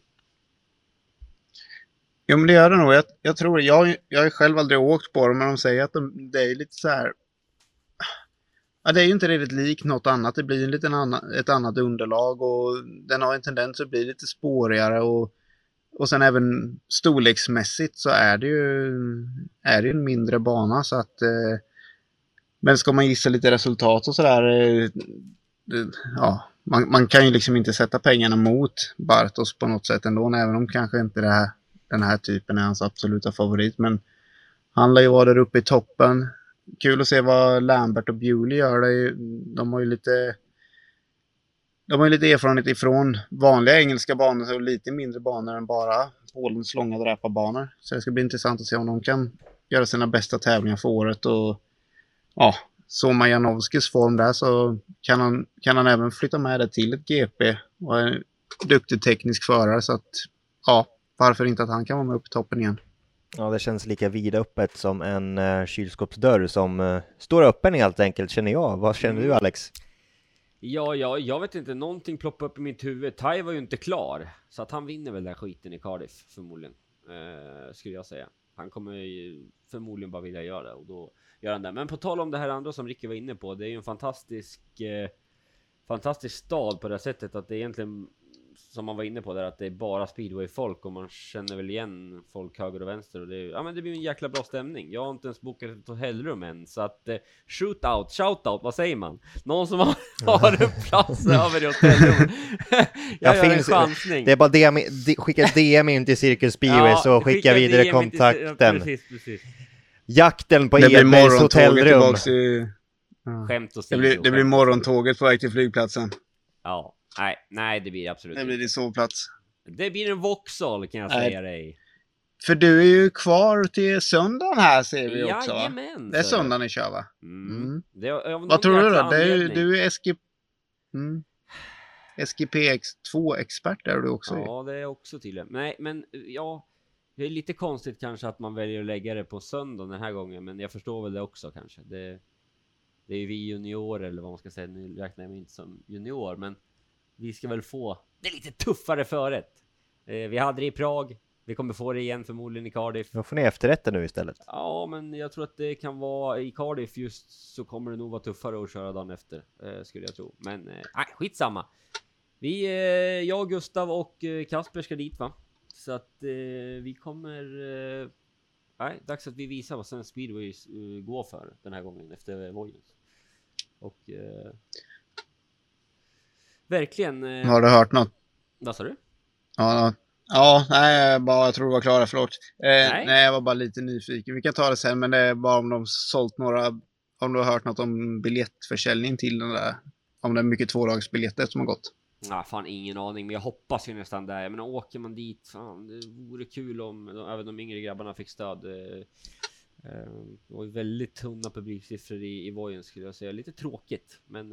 Jo, men det gör det nog. Jag, jag tror, jag, jag har ju själv aldrig åkt på dem, men de säger att de, det är lite så här... Ja, det är ju inte riktigt likt något annat. Det blir en liten annan, ett annat underlag och den har en tendens att bli lite spårigare och, och sen även storleksmässigt så är det ju är det ju en mindre bana så att eh, men ska man gissa lite resultat och sådär eh, ja, man, man kan ju liksom inte sätta pengarna mot Bartos på något sätt ändå, även om kanske inte det här, den här typen är hans absoluta favorit. Men han lär ju vara där uppe i toppen. Kul att se vad Lambert och Bewley gör. De har ju lite de har ju lite erfarenhet ifrån vanliga engelska banor och lite mindre banor än bara Polens långa dräparbanor. Så det ska bli intressant att se om de kan göra sina bästa tävlingar för året. Och ja, såg man Janowskis form där så kan han, kan han även flytta med det till ett GP och är en duktig teknisk förare så att ja, varför inte att han kan vara med upp i toppen igen. Ja, det känns lika vidöppet som en uh, kylskåpsdörr som eh, står öppen helt enkelt, känner jag. Vad känner du, Alex? Ja, ja, jag vet inte, någonting ploppade upp i mitt huvud. Tai var ju inte klar, så att han vinner väl den skiten i Cardiff förmodligen. Eh, skulle jag säga. Han kommer ju förmodligen bara vilja göra det och då gör han det. Men på tal om det här andra som Ricky var inne på, det är ju en fantastisk, fantastisk stad på det sättet att det egentligen som man var inne på där att det är bara speedway-folk och man känner väl igen folk höger och vänster och det, är, ja, men det blir en jäkla bra stämning. Jag har inte ens bokat ett hotellrum än så att eh, shootout, shoutout, vad säger man? Någon som har, (laughs) har en plats över i hotellrum. (laughs) jag Jag gör en finns- chansning. Det är bara DM, skicka DM in till Cirkus Speedway så skickar jag vidare DM kontakten. Ja, precis, precis. Jakten på det Edbergs hotellrum. till... Ja. Skämt Det åsido. blir, det blir morgontåget på väg till flygplatsen. Ja, nej, nej det blir det absolut Det blir din sovplats. Det blir en Vauxhall kan jag Nej. säga dig. För du är ju kvar till söndagen här ser vi också va? Jajamän! Det är söndagen ni kör va? Mm. Mm. Det Vad tror du då? Det är, ju- du är SG... Mm. SGPX2-expert är du också. Ja, det är också tydligen. Nej, men ja. Det är lite konstigt kanske att man väljer att lägga det på söndag den här gången, men jag förstår väl det också kanske. Det, det är ju vi juniorer, eller vad man ska säga. Nu räknar jag mig inte som junior, men vi ska väl få det lite tuffare förrätt. Eh, vi hade det i Prag. Vi kommer få det igen förmodligen i Cardiff. Då får ni efterrätten nu istället. Ja, men jag tror att det kan vara i Cardiff just så kommer det nog vara tuffare att köra dagen efter eh, skulle jag tro. Men eh, nej, skitsamma. Vi, jag, Gustav och Kasper ska dit va? Så att vi kommer. Nej, dags att vi visar vad Svensk speedway går för den här gången efter Vojens. Och verkligen. Eh, Har du hört något? vad sa du? Ja, ja nej, jag bara, jag tror du var klara, förlåt. Eh, Nej. nej. jag var bara lite nyfiken. Vi kan ta det sen, men det är bara om de sålt några, om du har hört något om biljettförsäljning till den där, om det är mycket tvådagsbiljetter som har gått. Nej, fan ingen aning, men jag hoppas ju nästan där. Men åker man dit, fan, det vore kul om de, även de yngre grabbarna fick stöd. Eh, eh, Det var ju väldigt tunna publiksiffror i, i Vojen skulle jag säga. Lite tråkigt, men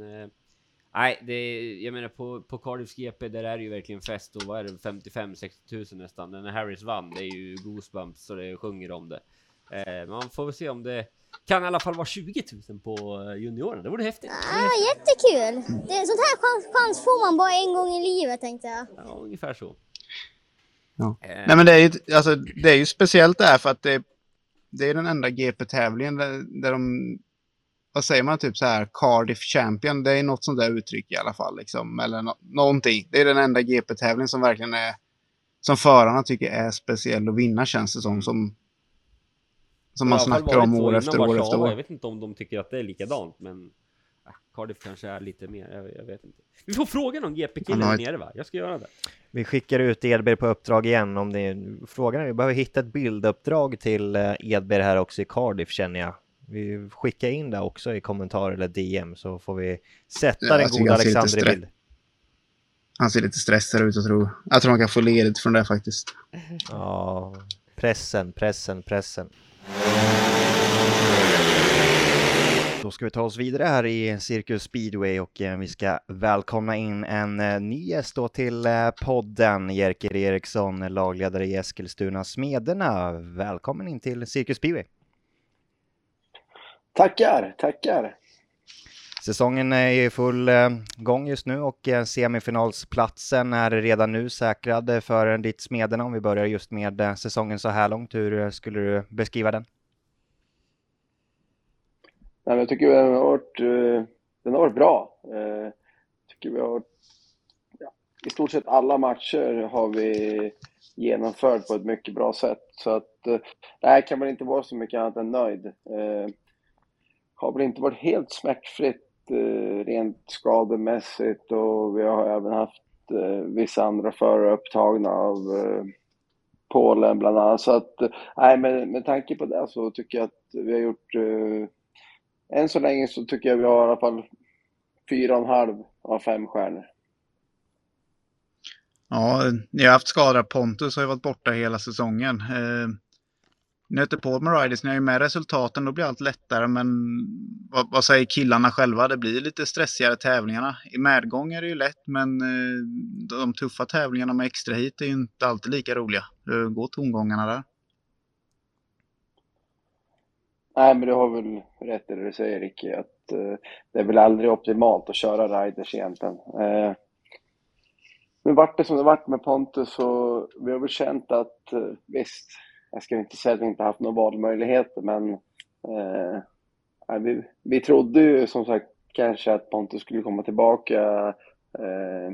nej, det, jag menar på, på Cardiffs GP där är det ju verkligen fest och vad är det 55-60 tusen nästan. När Harris vann, det är ju goosebumps och det sjunger om det. Eh, man får väl se om det kan i alla fall vara 20 000 på eh, juniorerna. Det vore häftigt. Ja, häftigt. jättekul! Det, sånt här chans, chans får man bara en gång i livet tänkte jag. Ja, ungefär så. Ja. Eh, Nej men det är ju, alltså, det är ju speciellt där för att det, det är den enda GP-tävlingen där, där de, vad säger man, typ så här Cardiff Champion, det är något sånt där uttryck i alla fall liksom, eller no, någonting. Det är den enda GP-tävlingen som verkligen är, som förarna tycker är speciell att vinna känns det som, som, som man snackar om år efter år efter Warszawa. Jag år. vet inte om de tycker att det är likadant, men äh, Cardiff kanske är lite mer. Jag, jag vet inte. Vi får fråga någon GP-kille ett- nere va? Jag ska göra det. Vi skickar ut Edberg på uppdrag igen om det är frågan är vi behöver hitta ett bilduppdrag till eh, Edberg här också i Cardiff känner jag. Vi skickar in det också i kommentar eller DM så får vi sätta Ja, den jag tycker goda Alexander i bild. Han ser lite stressad ut och tror, jag tror han kan få ledigt från det faktiskt. Ja, pressen, pressen, pressen. Då ska vi ta oss vidare här i Cirkus Speedway och eh, vi ska välkomna in en eh, ny gäst då till eh, podden, Jerker Eriksson, lagledare i Eskilstuna Smederna. Välkommen in till Cirkus Speedway. Tackar, tackar. Säsongen är i full eh, gång just nu och eh, semifinalsplatsen är redan nu säkrad eh, för ditt Smederna. Om vi börjar just med säsongen så här långt, hur skulle du beskriva den? Nej, jag tycker den har varit, den har varit bra. Eh, tycker vi har, ja, I stort sett alla matcher har vi genomfört på ett mycket bra sätt. Så att det här kan man inte vara så mycket annat än nöjd. Har väl inte varit helt smärtfritt eh, rent skademässigt och vi har även haft eh, vissa andra förare upptagna av eh, Polen bland annat. Så att, nej, med, med tanke på det så tycker jag att vi har gjort eh, än så länge så tycker jag vi har i alla fall fyra och en halv av fem stjärnor. Ja, ni har haft skador. Pontus har ju varit borta hela säsongen. Eh, nöter på med Riders, ni har ju med resultaten, då blir allt lättare. Men vad, vad säger killarna själva? Det blir lite stressigare tävlingarna. I medgång är det ju lätt, men eh, de tuffa tävlingarna med extra hit är ju inte alltid lika roliga. Eh, Hur går tongångarna där? Nej, men du har väl rätt i det du säger Ricky, att eh, det är väl aldrig optimalt att köra riders egentligen. Eh, nu vart det som det vart med Pontus och vi har väl känt att eh, visst, jag ska inte säga att vi inte haft några valmöjligheter, men eh, vi, vi trodde ju som sagt kanske att Pontus skulle komma tillbaka eh,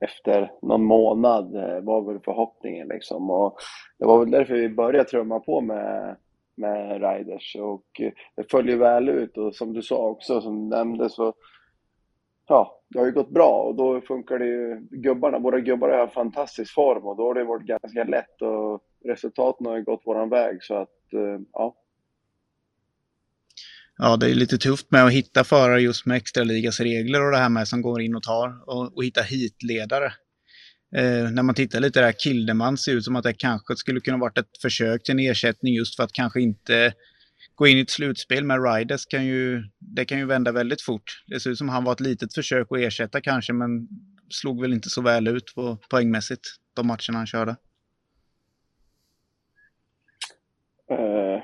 efter någon månad, eh, var väl förhoppningen liksom. Och det var väl därför vi började trumma på med med riders och det följer väl ut och som du sa också, som du nämnde så ja, det har ju gått bra och då funkar det ju, gubbarna, våra gubbar har fantastisk form och då har det varit ganska lätt att resultaten har ju gått våran väg så att eh, ja, Ja, det är lite tufft med att hitta förare just med extraligas regler och det här med som går in och tar och, och hitta hitledare. Eh, när man tittar lite där, Kildeman ser ut som att det kanske skulle kunna varit ett försök till en ersättning just för att kanske inte gå in i ett slutspel. med Riders kan ju, det kan ju vända väldigt fort. Det ser ut som han var ett litet försök att ersätta kanske, men slog väl inte så väl ut på poängmässigt de matcherna han körde. Uh,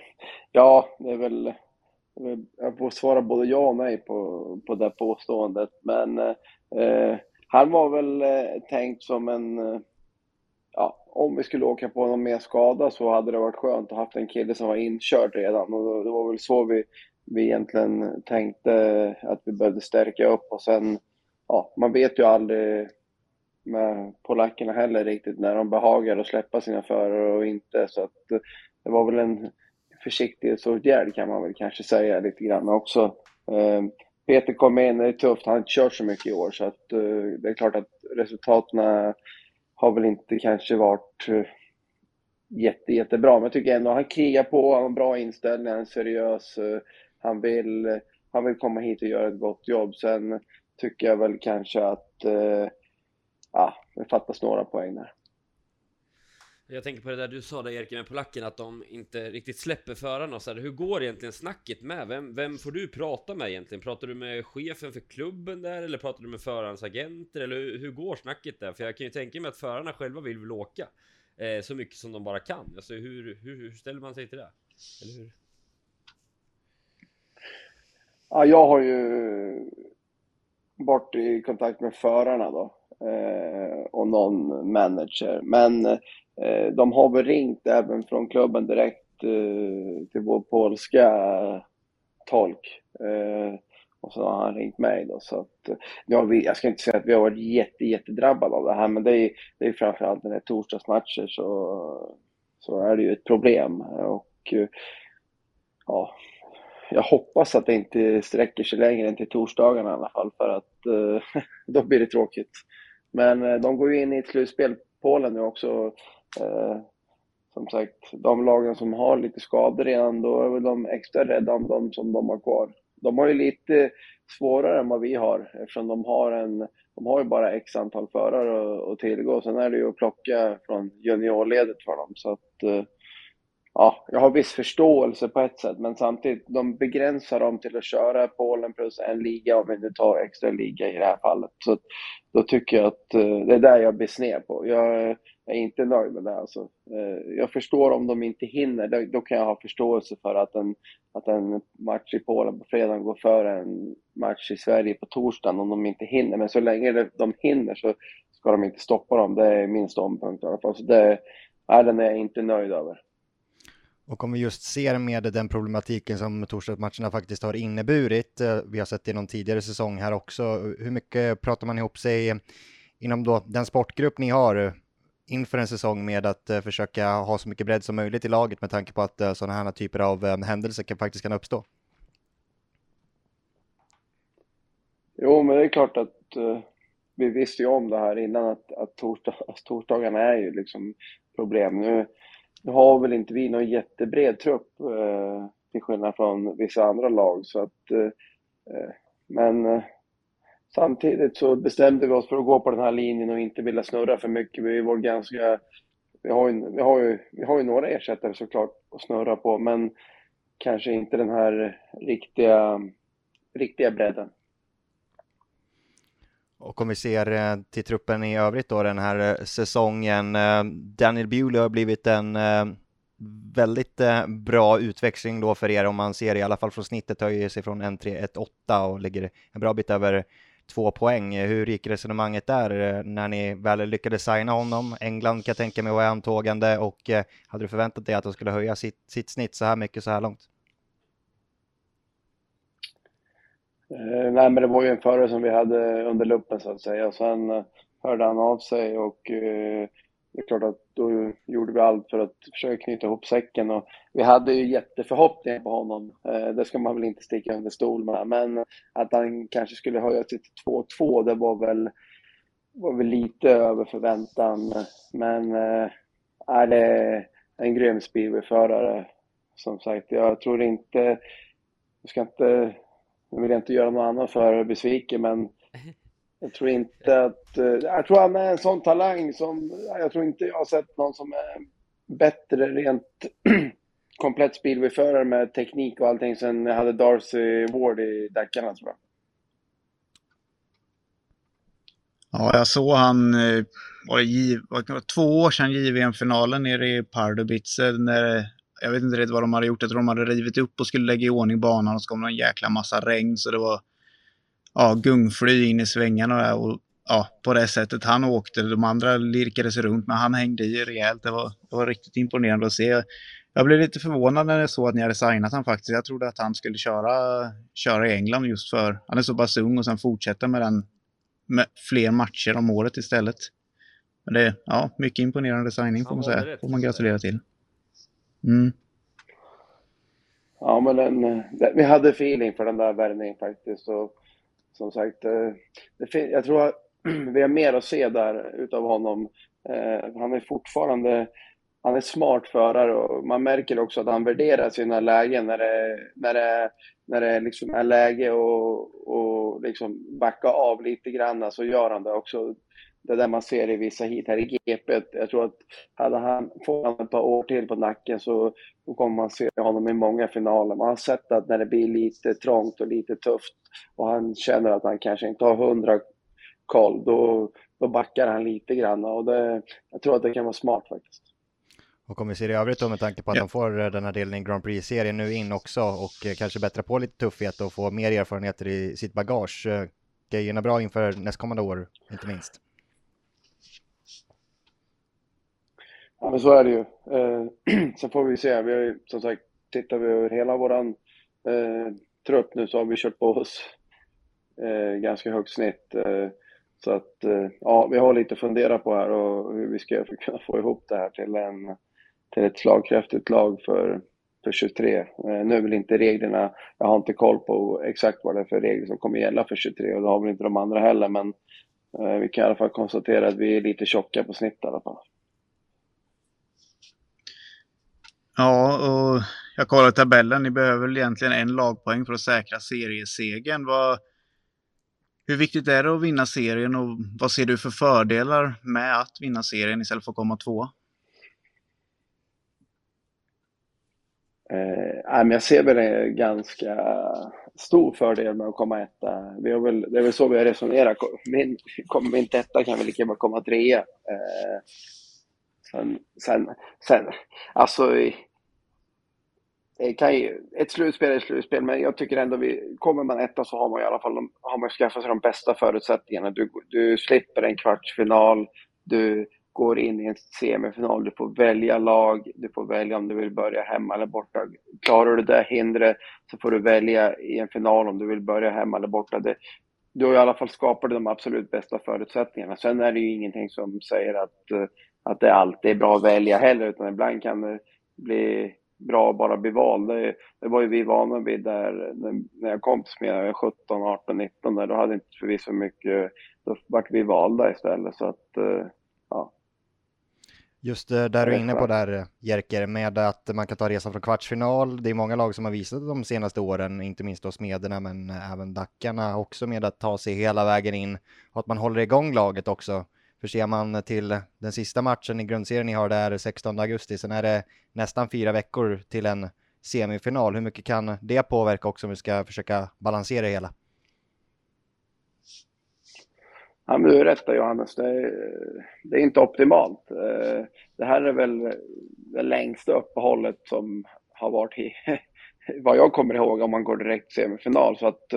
ja, det är väl jag får svara både ja och nej på, på det påståendet men uh, han var väl uh, tänkt som en ja, om vi skulle åka på någon mer skada så hade det varit skönt att haft en kille som var inkörd redan. Och det var väl så vi, vi egentligen tänkte att vi behövde stärka upp och sen, ja, man vet ju aldrig med polackerna heller riktigt när de behagar att släppa sina förare och inte. Så att det var väl en försiktighetsåtgärd kan man väl kanske säga lite grann också. Eh, Peter kom in, det är tufft, han har inte kört så mycket i år så att eh, det är klart att resultaten har väl inte kanske varit eh, jätte, jättebra. Men jag tycker ändå han krigar på, han har en bra inställning, han är seriös, han vill, han vill komma hit och göra ett gott jobb. Sen tycker jag väl kanske att ja, det fattas några poäng där. Jag tänker på det där du sa där Erik med polacken att de inte riktigt släpper förarna och så här. Hur går egentligen snacket med? Vem, vem får du prata med egentligen? Pratar du med chefen för klubben där eller pratar du med förarens agenter? Eller hur, hur går snacket där? För jag kan ju tänka mig att förarna själva vill väl åka eh, så mycket som de bara kan. Alltså hur, hur, hur ställer man sig till det? Eller hur? Ja, jag har ju varit i kontakt med förarna då eh, och någon manager. Men Eh, de har väl ringt även från klubben direkt eh, till vår polska eh, tolk. Och så har han ringt mig då. Så att, ja, vi, jag ska inte säga att vi har varit jätte, jättedrabbade av det här, men det är, det är framförallt när det är torsdagsmatcher så, så är det ju ett problem. Och ja, jag hoppas att det inte sträcker sig längre än till torsdagarna i alla fall, för att (laughs) då blir det tråkigt. Men de går ju in i ett slutspel, Polen nu också. Eh, som sagt, de lagen som har lite skador redan, då är väl de extra rädda om de som de har kvar. De har ju lite svårare än vad vi har eftersom de har en, de har ju bara x antal förare att tillgå. Sen är det ju att plocka från juniorledet för dem. Så att, eh, ja, jag har viss förståelse på ett sätt, men samtidigt, de begränsar dem till att köra Polen plus en liga, om vi nu tar extra liga i det här fallet. Så då tycker jag att eh, det är där jag blir sned på. Jag är inte nöjd med det. Alltså. Eh, jag förstår om de inte hinner, då, då, kan jag ha förståelse för att en, att en match i Polen på fredag går före en match i Sverige på torsdagen om de inte hinner. Men så länge de hinner så ska de inte stoppa dem. Det är min ståndpunkt i alla fall. Så det, ja, den är jag inte nöjd över. Och om vi just ser med den problematiken som torsdagsmatcherna faktiskt har inneburit, eh, vi har sett det i någon tidigare säsong här också, hur mycket pratar man ihop sig inom då den sportgrupp ni har eh, inför en säsong med att eh, försöka ha så mycket bredd som möjligt i laget med tanke på att sådana här typer av händelser kan, faktiskt kan uppstå? Jo, men det är klart att vi visste ju om det här innan att, att torsdag, torsdagarna är ju liksom problem. Nu nu har väl inte vi någon jättebred trupp eh, till skillnad från vissa andra lag. Så att, eh, eh, men eh, samtidigt så bestämde vi oss för att gå på den här linjen och inte vilja snurra för mycket. Vi var ganska... Vi har ju, vi har ju, vi har ju några ersättare såklart att snurra på, men kanske inte den här riktiga, riktiga bredden. Och om vi ser eh, till truppen i övrigt då den här eh, säsongen. Eh, Daniel Bewley har blivit en väldigt bra utväxling då för er om man ser i alla fall från snittet höjer sig från 1-3-1-8 och ligger en bra bit över två poäng. Hur gick resonemanget där när ni väl lyckades signa honom? England kan jag tänka mig var antågande och hade du förväntat dig att de skulle höja sitt, sitt snitt så här mycket så här långt? Eh, Eh, nej, men det var ju en förare som vi hade under luppen så att säga. Sen eh, hörde han av sig och eh, det är klart att då gjorde vi allt för att försöka knyta ihop säcken. Och vi hade ju jätteförhoppningar på honom. Eh, det ska man väl inte sticka under stol med. Men att han kanske skulle höja sig till 2-2, det var väl, var väl lite över förväntan. Men eh, är det en grym speedwayförare. Som sagt, jag tror inte... Jag ska inte nu vill jag inte göra någon annan förare besviken, men (laughs) jag tror inte att... Eh, jag tror han är en sån talang som... Jag tror inte jag har sett någon som är bättre rent (clears throat) komplett speedwayförare med teknik och allting sen jag hade Darcy Ward i Dackarna tror jag. Ja, jag såg han, eh, var det, var det två år sedan JVM-finalen nere i Pardubice när jag vet inte riktigt vad de hade gjort. Jag tror de hade rivit upp och skulle lägga i ordning banan och så kom det en jäkla massa regn så det var ja, gungfly in i svängarna där. Och ja, på det sättet han åkte. De andra lirkade sig runt, men han hängde i rejält. Det var, det var riktigt imponerande att se. Jag blev lite förvånad när jag såg att ni hade signat han faktiskt. Jag trodde att han skulle köra, köra i England just för han är så pass ung och sen fortsätta med den med fler matcher om året istället. Men det är ja, mycket imponerande signing får man säga. får man gratulera till. Mm. Ja, men den, den, vi hade feeling för den där värvningen faktiskt. Och som sagt, eh, det, jag tror att (clears throat) vi har mer att se där utav honom. Eh, han är fortfarande han är smart förare och man märker också att han värderar sina lägen när det, när det, när det liksom är läge och, och liksom backa av lite grann så gör han det också. Det där man ser i vissa hit här i GP. Jag tror att hade han fått ett par år till på nacken så då kommer man se honom i många finaler. Man har sett att när det blir lite trångt och lite tufft och han känner att han kanske inte har hundra koll, då, då backar han lite grann och det, jag tror att det kan vara smart faktiskt. Och om vi ser i övrigt då med tanke på att ja. de får eh, den här delen i Grand Prix-serien nu in också och eh, kanske bättra på lite tuffhet och få mer erfarenheter i sitt bagage. Eh, grejerna bra inför nästkommande år, inte minst. Ja, men så är det ju. Eh, (clears throat) sen får vi se. Vi har ju som sagt, tittar vi över hela våran eh, trupp nu så har vi kört på oss eh, ganska högt snitt. Eh, så att eh, ja, vi har lite att fundera på här och hur vi ska (laughs) kunna få ihop det här till en till ett slagkraftigt lag för, för 23. Eh, nu är väl inte reglerna, jag har inte koll på exakt vad det är för regler som kommer gälla för 23 och det har väl inte de andra heller men eh, vi kan i alla fall konstatera att vi är lite tjocka på snitt i alla fall. Ja, och jag kollar tabellen. Ni behöver väl egentligen en lagpoäng för att säkra seriesegern. Vad, hur viktigt är det att vinna serien och vad ser du för fördelar med att vinna serien istället för att komma tvåa? Eh, jag ser väl en ganska stor fördel med att komma etta. Vi har väl, det är väl så vi har resonerat. Min, kommer vi inte etta kan vi lika gärna komma trea. Eh, sen, sen, sen, alltså kan ju, ett slutspel är ett slutspel, men jag tycker ändå vi, kommer man etta så har man i alla fall har man skaffat sig de bästa förutsättningarna. Du, du slipper en kvartsfinal, du går in i en semifinal. Du får välja lag, du får välja om du vill börja hemma eller borta. Klarar du det hindret så får du välja i en final om du vill börja hemma eller borta. Det, du har i alla fall skapat de absolut bästa förutsättningarna. Sen är det ju ingenting som säger att, eh, att det alltid är bra att välja heller, utan ibland kan det bli bra att bara bli vald. Det, det var ju vi vana vid där när jag kom till Smedjan, 17, 18, 19, där, då hade inte förvisso mycket, då vart vi valda istället. Så att, ja, Just eh, där du är inne på där eh, Jerker, med att man kan ta resan från kvartsfinal. Det är många lag som har visat de senaste åren, inte minst då Smederna, men även Dackarna också med att ta sig hela vägen in och att man håller igång laget också. För ser man till den sista matchen i grundserien ni har där 16 augusti, sen är det nästan fyra veckor till en semifinal. Hur mycket kan det påverka också om vi ska försöka balansera det hela? Ja, men du är rätt där, Johannes. Det är, det är, inte optimalt. Eh, det här är väl det längsta uppehållet som har varit i, (laughs) vad jag kommer ihåg, om man går direkt till semifinal. Så att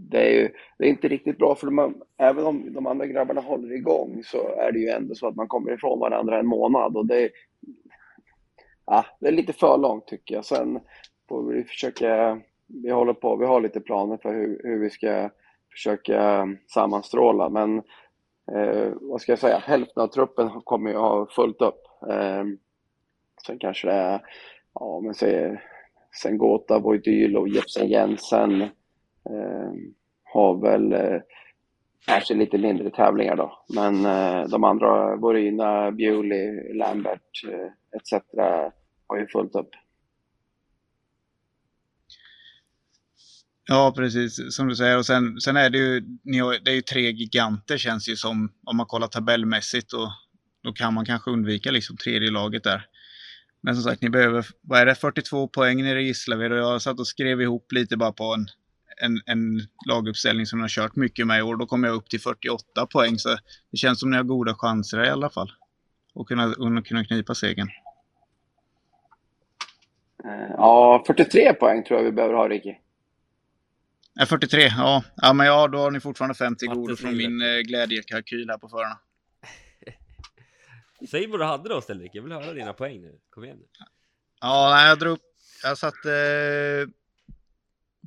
det är ju det är inte riktigt bra för de, även om de andra grabbarna håller igång så är det ju ändå så att man kommer ifrån varandra en månad och det, ja, det är lite för långt tycker jag. Sen får vi försöka, vi håller på, vi har lite planer för hur, hur vi ska försöka sammanstråla. Men eh, vad ska jag säga, hälften av truppen kommer ju ha fullt upp. Eh, sen kanske det är, ja men säg Sen Gota, Voidylo, Jepsen Jensen Eh, har väl eh, kanske lite mindre tävlingar då. Men eh, de andra, Borina, Bewley, Lambert eh, etc. har ju fullt upp. Ja, precis som du säger. Och sen, sen är det ju, det är ju tre giganter känns det ju som, om man kollar tabellmässigt. Och då kan man kanske undvika liksom tredje laget där. Men som sagt, ni behöver, vad är det, 42 poäng nere i Gislaved och jag satt och skrev ihop lite bara på en, en, en laguppställning som jag har kört mycket med i år. Då kommer jag upp till 48 poäng, så det känns som ni har goda chanser i alla fall. Och kunna, kunna knipa segern. Eh, ja, 43 poäng tror jag vi behöver ha, Ricky. Ja, 43, ja. Ja, men ja, då har ni fortfarande 50 Matte godo från min eh, glädjekalkyl här på förarna. (laughs) Säg vad du hade då Stellvik, jag vill höra dina poäng nu. Kom igen nu. Ja, nej, jag drog upp, jag satte eh,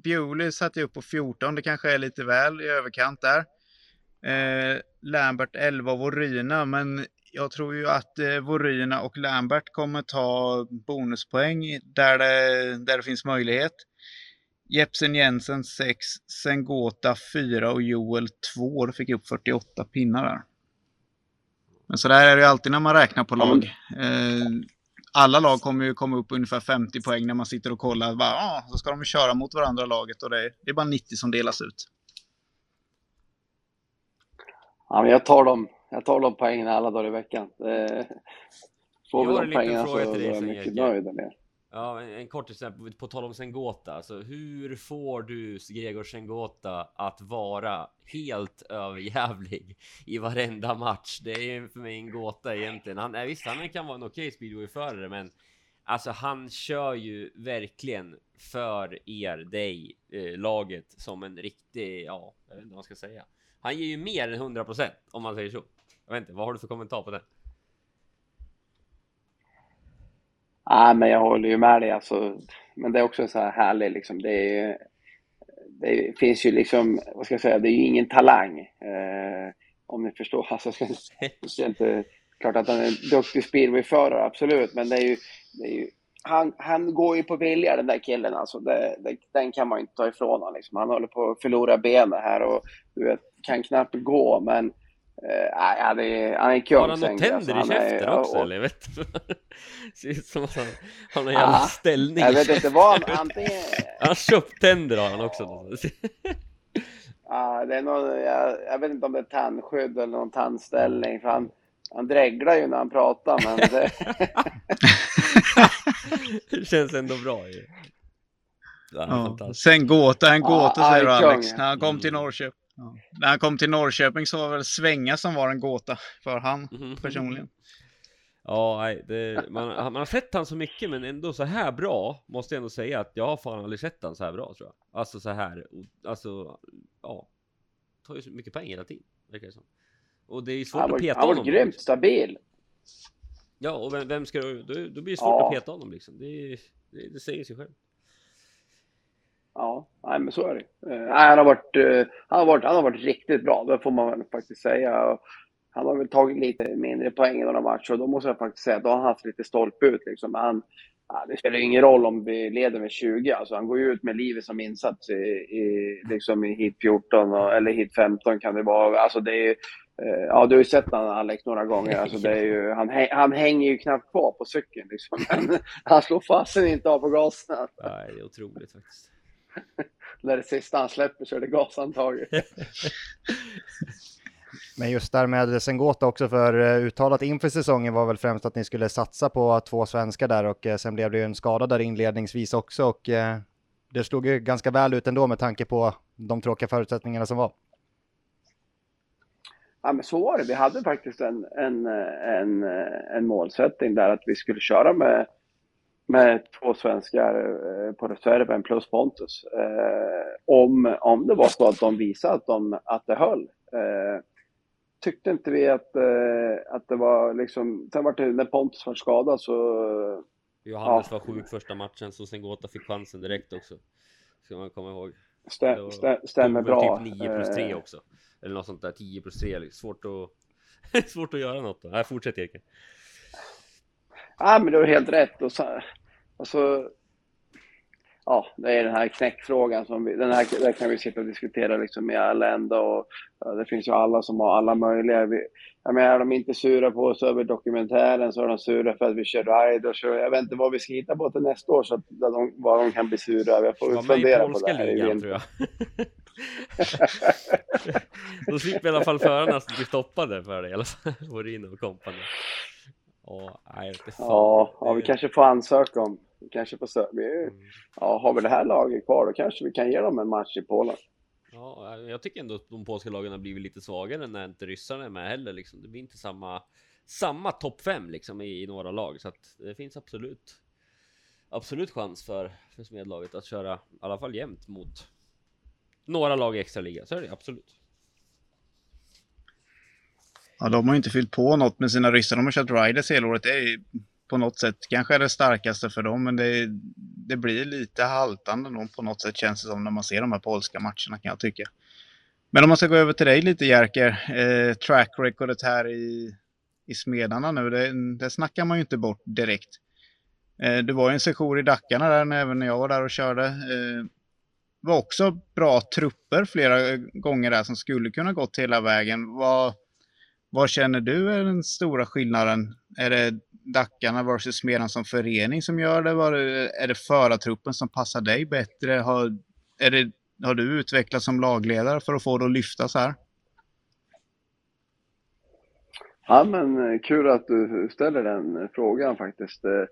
Bewley satte jag upp på 14, det kanske är lite väl i överkant där. Eh, Lambert 11 och Voryna, men jag tror ju att eh, Voryna och Lambert kommer ta bonuspoäng där det, där det finns möjlighet. Jepsen Jensen 6, Sengota 4 och Joel 2. Då fick jag upp 48 pinnar där. Men så där är det ju alltid när man räknar på lag. Eh, alla lag kommer ju komma upp ungefär 50 poäng när man sitter och kollar. Bara, ah, så ska de ju köra mot varandra laget och det är, det är bara 90 som delas ut. Ja, men jag tar dem. Jag tar de poängen alla dagar i veckan. Eh, Får vi de poängen så är jag mycket nöjd med det. Ja, en, en kort exempel på tal om Sengota. Alltså, hur får du Gregor Sengota att vara helt överjävlig i varenda match? Det är ju för mig en gåta egentligen. Han, visst, han kan vara en okej speedwayförare, men alltså han kör ju verkligen för er, dig, eh, laget som en riktig, ja, jag vet inte vad man ska säga. Han ger ju mer än 100% om man säger så. Jag vet inte, vad har du för kommentar på det? Ja, men jag håller ju med dig alltså. Men det är också så här härligt liksom. Det, är, det finns ju liksom, vad ska jag säga, det är ju ingen talang. Eh, om ni förstår. (laughs) Alltså, jag ska, jag ska inte, klart att han är en duktig speedwayförare, absolut. Men det är ju, det är ju han, han går ju på vilja den där killen alltså. Det, det, den kan man ju inte ta ifrån honom. Liksom. Han håller på att förlora benen här och du vet, kan knappt gå. Men nej, han är, han är kung. Har han något Sengi, tänder i alltså. Är- käften också och- eller? Jag vet. (laughs) Ser ut som att han har någon jävla Ja, ställning. Jag vet inte vad han, antingen... Han har köpt tänder har han också. Ja, (laughs) det är någon, jag, jag vet inte om det är tandskydd eller någon tandställning. För han, han dreglar ju när han pratar. Men det, (laughs) Det känns ändå bra ju. Ja, Ja. Sen gåta, en gåta Ja, säger. Alex. När han kom till Mm. Norrköping. Ja. När han kom till Norrköping så var det väl Svänga som var en gåta för han Mhm. personligen. Ja, nej, det, man, man har sett han så mycket men ändå så här bra måste jag ändå säga att jag har fan aldrig sett han så här bra tror jag. Alltså så här, alltså ja. Tar ju så mycket pengar hela tiden, verkar det som. Och det är svårt han att var, peta han var honom. grymt stabil. Ja, och vem, vem ska du, då, då blir det svårt Ja. att peta honom liksom. Det, det, det säger sig själv. Ja, nej, men så är det. Eh, nej, han, har varit, eh, han, har varit, han har varit riktigt bra, det får man faktiskt säga. Han har väl tagit lite mindre poäng i några matcher och då måste jag faktiskt säga att då har han haft lite stolpe ut. Liksom. Han, det spelar ju ingen roll om vi leder med 20. Alltså, han går ju ut med livet som insats i, i, liksom i hit 14 och, eller hit 15 kan det vara. Alltså, det är ju, eh, ja, du har ju sett han Alex några gånger. Alltså, det är ju, han, han hänger ju knappt kvar på cykeln. Liksom. (laughs) Han slår fasen inte av på gasen. Nej, det är otroligt faktiskt. (laughs) När det sista han släpper så är det gashandtaget. (laughs) Men just där med Sengota också för eh, uttalat inför säsongen var väl främst att ni skulle satsa på två svenskar där och eh, sen blev det ju en skada där inledningsvis också och eh, det slog ju ganska väl ut ändå med tanke på de tråkiga förutsättningarna som var. Ja, men så var det. Vi hade faktiskt en, en, en, en målsättning där att vi skulle köra med, med två svenskar eh, på reserven plus Pontus. Eh, om, om det var så att de visade att, de, att det höll. Eh, tyckte inte vi att, eh, att det var liksom... Sen var det när Pontus var skadad så... Johannes Ja. var sjuk första matchen så Sengota fick chansen direkt också. Ska man komma ihåg. Stä, Det var- stä, stämmer bra. Typ 9 plus 3 Eh, också. Eller något sånt där, 10 plus 3. Liksom. Svårt att... (laughs) Svårt att göra något då. Nej, fortsätt Erik. Ja, men du har helt rätt. Och så, alltså, ja, det är den här knäckfrågan som vi, den här där kan vi sitta och diskutera liksom i all ända och ja, det finns ju alla som har alla möjliga. Vi, jag menar, är de inte sura på oss över dokumentären så är de sura för att vi kör riders. och Jag vet inte vad vi ska hitta på till nästa år så att de, vad de kan bli sura över. Jag får i fundera på det här ligan tror jag. (laughs) Då slipper i alla fall förarna bli stoppade för det i alla fall. Vorin och kompani. Ja, nej. Ja, ja, vi kanske får ansöka om. Kanske får sö- vi, Mm. ja, har vi det här laget kvar då kanske vi kan ge dem en match i Polen. Ja, jag tycker ändå att de polska lagen har blivit lite svagare när inte ryssarna är med heller liksom. Det blir inte samma samma topp 5 liksom i, i några lag så att det finns absolut absolut chans för, för Smedlaget att köra i alla fall jämnt mot några lag i extra liga, så är det absolut. Ja, de har ju inte fyllt på något med sina ryssar. De har kört riders hela året. Det är på något sätt kanske är det starkaste för dem, men det, det blir lite haltande då, på något sätt känns det som när man ser de här polska matcherna kan jag tycka. Men om man ska gå över till dig lite Jerker, eh, track recordet här i, i Smedarna nu, det, det snackar man ju inte bort direkt. Eh, det var ju en session i Dackarna där när även jag var där och körde. Eh, var också bra trupper flera eh, gånger där som skulle kunna gått hela vägen. Vad, vad känner du är den stora skillnaden? Är det Dackarna versus Smedan som förening som gör det? Var det är det förartruppen som passar dig bättre? Har, är det, har du utvecklats som lagledare för att få det att lyfta så här? Ja, men eh, kul att du ställer den eh, frågan faktiskt. Eh,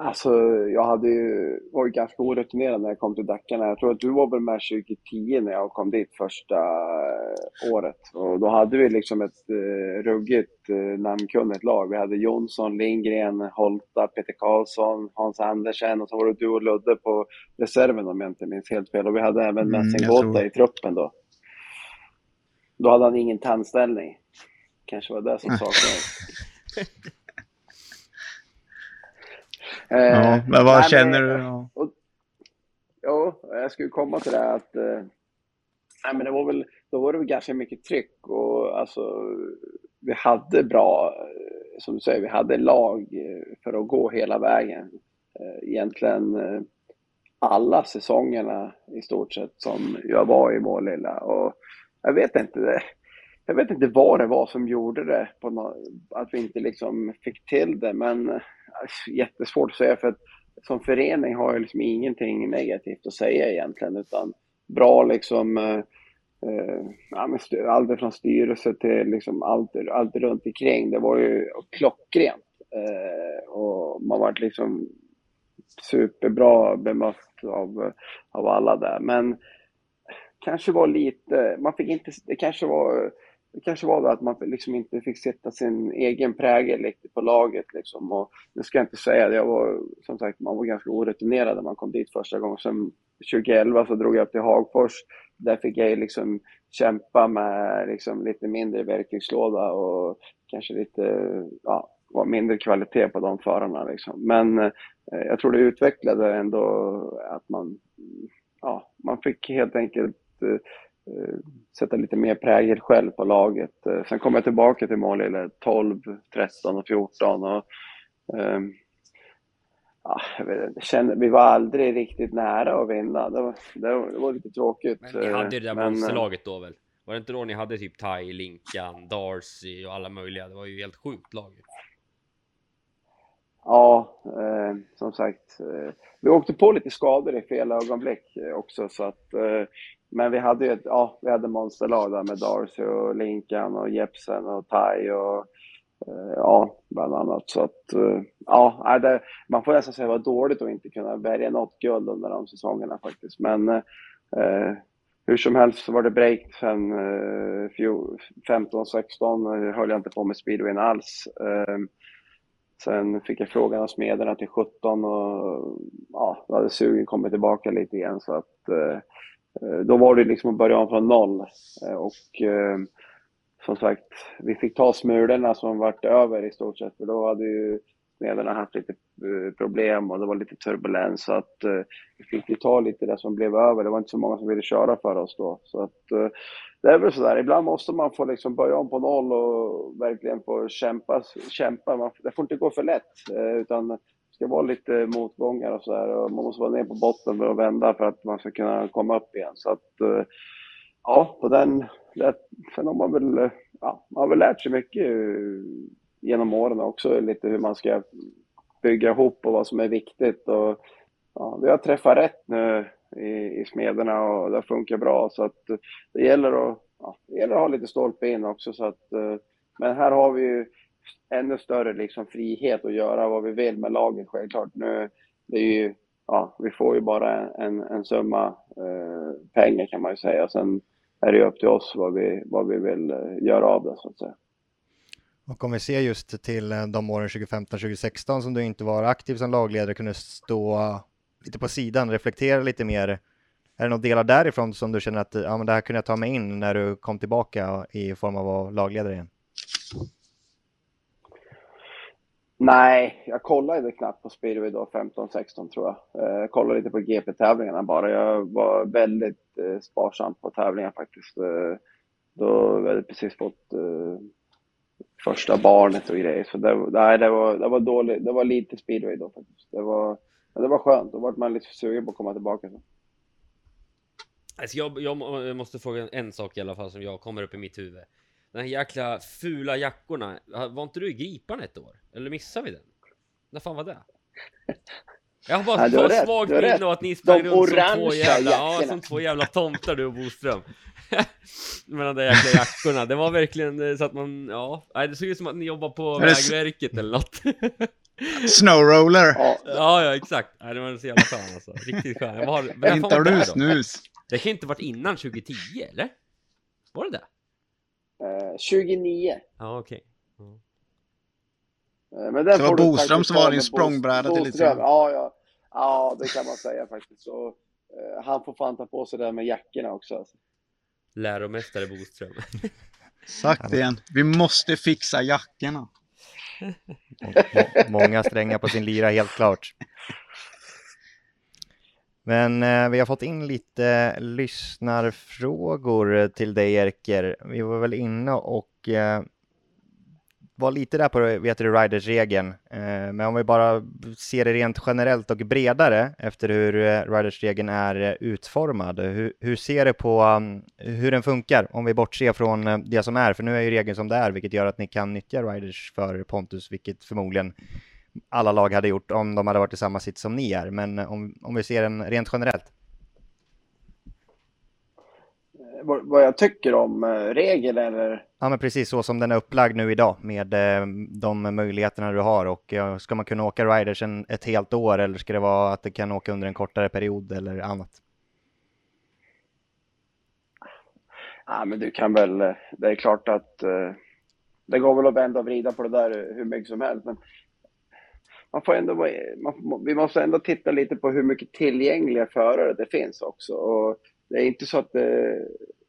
Alltså, jag hade ju, var ju ganska orutinerad när jag kom till Dackarna. Jag tror att du var väl med 2010 när jag kom dit första eh, året. Och då hade vi liksom ett eh, ruggigt eh, namnkunnigt lag. Vi hade Jonsson, Lindgren, Holta, Peter Karlsson, Hans Andersen och så var det du och Ludde på reserven om jag inte minns helt fel. Och vi hade även Mm, Messing jag Gåta tror- i truppen då. Då hade han ingen tandställning. Kanske var det som saknades. (laughs) Eh, Ja, men vad nej, känner men- du? Ja. Jo, jag skulle komma till det att eh, nej, men det var väl, då var det väl ganska mycket tryck och alltså vi hade bra, eh, som du säger, vi hade lag eh, för att gå hela vägen. Eh, egentligen eh, alla säsongerna i stort sett som jag var i Målilla och jag vet inte, det- (laughs) jag vet inte vad det var som gjorde det, på nå- att vi inte liksom fick till det, men eh, Alltså, jättesvårt att säga för att som förening har jag liksom ingenting negativt att säga egentligen, utan bra liksom, eh, eh ja, allt från styrelse till liksom allt, allt runt omkring. Det var ju klockrent. Eh, och man var liksom superbra bemött av, av alla där. Men kanske var lite, man fick inte, det kanske var det kanske var det att man liksom inte fick sätta sin egen prägel riktigt på laget. Liksom. Och nu ska jag inte säga det, jag var, som sagt, man var ganska orutinerad när man kom dit första gången. Sen 2011 så drog jag upp till Hagfors. Där fick jag liksom kämpa med liksom lite mindre verktygslåda och kanske lite, ja, var mindre kvalitet på de förarna. Liksom. Men eh, jag tror det utvecklade ändå att man, ja, man fick helt enkelt eh, sätta lite mer prägel själv på laget. Eh, Sen kom jag tillbaka till Målille 12, 13 och 14 och ja, jag kände, vi var aldrig riktigt nära att vinna. Det var, det var, lite tråkigt. Men ni eh, hade ju det där men, eh, monsterlaget då väl? Var det inte då ni hade typ Tai, Linkan, Darcy och alla möjliga? Det var ju helt sjukt lag. Ja, eh, som sagt. Eh, vi åkte på lite skador i fel ögonblick eh, också. Så att, eh, men vi hade ju ett, ja, vi hade monsterlag där med Darcy och Linkan och Jepsen och Tai och eh, ja, bland annat. Så att, eh, ja, det, man får nästan säga att det var dåligt att inte kunna välja något guld under de säsongerna faktiskt. Men eh, hur som helst så var det break sen eh, 15-16 eh, höll jag inte på med speedwayen alls. Eh, Sen fick jag frågan av smederna till 17 och ja, då hade sugen kommit tillbaka lite igen så att eh, Eh, då var det liksom att börja om från noll. Eh, och eh, som sagt, vi fick ta smulorna som vart över i stort sett för då hade ju smederna haft lite eh, problem och det var lite turbulens så att eh, vi fick ju ta lite det som blev över. Det var inte så många som ville köra för oss då. Så att eh, det är väl sådär, ibland måste man få liksom börja om på noll och verkligen få kämpa. kämpa. Man, det får inte gå för lätt, utan ska vara lite motgångar och sådär. Och man måste vara ner på botten och vända för att man ska kunna komma upp igen. Så att, eh, ja, på den, sen har man väl, eh, ja, man har väl lärt sig mycket eh, genom åren också, lite hur man ska bygga ihop och vad som är viktigt. Och, ja, vi har träffat rätt nu i, i smederna och det funkar bra. Så att det gäller att, ja, det gäller att ha lite stolpe in också. Så att, men här har vi ju ännu större liksom frihet att göra vad vi vill med laget självklart. Nu, det är ju, ja, vi får ju bara en, en summa eh, pengar kan man ju säga. Sen är det ju upp till oss vad vi, vad vi vill eh, göra av det så att säga. Och om vi ser just till eh, de åren 2015-2016 som du inte var aktiv som lagledare, kunde stå lite på sidan, reflektera lite mer. Är det några delar därifrån som du känner att ja, men det här kunde jag ta mig in när du kom tillbaka i form av att vara lagledare igen? Nej, jag kollade knappt på speedway då, 15-16 tror jag. Eh, jag kollade lite på GP-tävlingarna bara. Jag var väldigt eh, sparsam på tävlingar faktiskt. Eh, då hade jag precis fått första barnet och grejer. Så det, nej, det, var, det var dåligt. Det var lite speedway då faktiskt. Det var, men det var skönt. Då vart man lite sugen på att komma tillbaka. Så. Alltså jag, jag måste fråga en sak i alla fall som jag kommer upp i mitt huvud. Den här jäkla fula jackorna. Var inte du i Gripan ett år? Eller missade vi den? När fan var det? Jag har bara har rätt, svagt minne av att ni sprang De runt som två jävla, ja, som två jävla tomtar du och Boström. (laughs) Med de där jäkla jackorna. Det var verkligen eh, så att man, ja, nej, det såg ut som att ni jobbar på Är det s- Vägverket eller något. (laughs) Snowroller! Ja, Ja, ja, exakt. Nej, det var så jävla skön alltså. Riktigt skön. Jag var, men Inte har det du snus? Det kan ju inte varit innan 2010, eller? Var det det? Eh, 29. Ja, okej. Eh, Men den Det var Boström som var din språngbräda till lite. Ja, ja. ja, det kan man säga faktiskt. Så, eh, han får fan ta på sig det där med jackorna också. Alltså. Läromästare Boström. Sagt igen. Vi måste fixa jackorna. Må- Många strängar på sin lyra, helt klart. Men eh, vi har fått in lite lyssnarfrågor eh, till dig, Erker. Vi var väl inne och eh, var lite där på vet du, Riders-regeln. Eh, men om vi bara ser det rent generellt och bredare efter hur eh, Riders-regeln är eh, utformad. Hur, hur ser du på um, hur den funkar om vi bortser från eh, det som är? För nu är ju regeln som det är, vilket gör att ni kan nyttja Riders för Pontus, vilket förmodligen alla lag hade gjort om de hade varit i samma sitt som ni är. Men om, om vi ser den rent generellt. Eh, Vad, jag tycker om eh, regel eller? Ja, men precis så som den är upplagd nu idag med eh, de möjligheterna du har och ska man kunna åka riders en, ett helt år eller ska det vara att det kan åka under en kortare period eller annat? Ja, men du kan väl, det är klart att det går väl att vända och vrida på det där hur mycket som helst. Men man får ändå, man, vi måste ändå titta lite på hur mycket tillgängliga förare det finns också. Och det är inte så att det,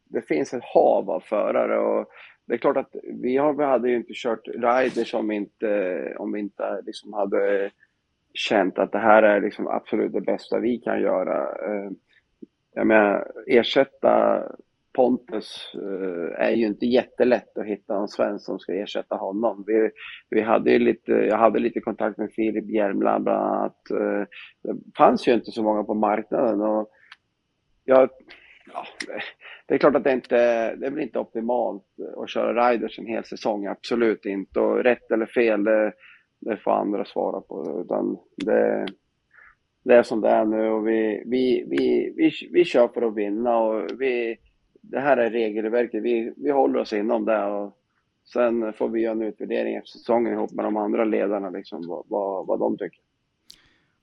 det finns ett hav av förare. Och det är klart att vi, har, vi hade ju inte kört riders om, inte, om vi inte liksom hade känt att det här är liksom absolut det bästa vi kan göra. Eh, jag menar, ersätta Pontus eh, är ju inte jättelätt att hitta någon svensk som ska ersätta honom. Vi, vi hade ju lite, jag hade lite kontakt med Filip Hjelmland bland annat. Eh, Det fanns ju inte så många på marknaden och jag, ja, det- det är klart att det inte det är väl inte optimalt att köra riders en hel säsong, absolut inte. Och rätt eller fel, det, det får andra svara på. Utan det, det är som det är nu och vi, vi, vi, vi, vi kör för att vinna och vi, det här är regelverket. Vi, vi håller oss inom det och sen får vi göra en utvärdering efter säsongen ihop med de andra ledarna, liksom, vad, vad, vad de tycker.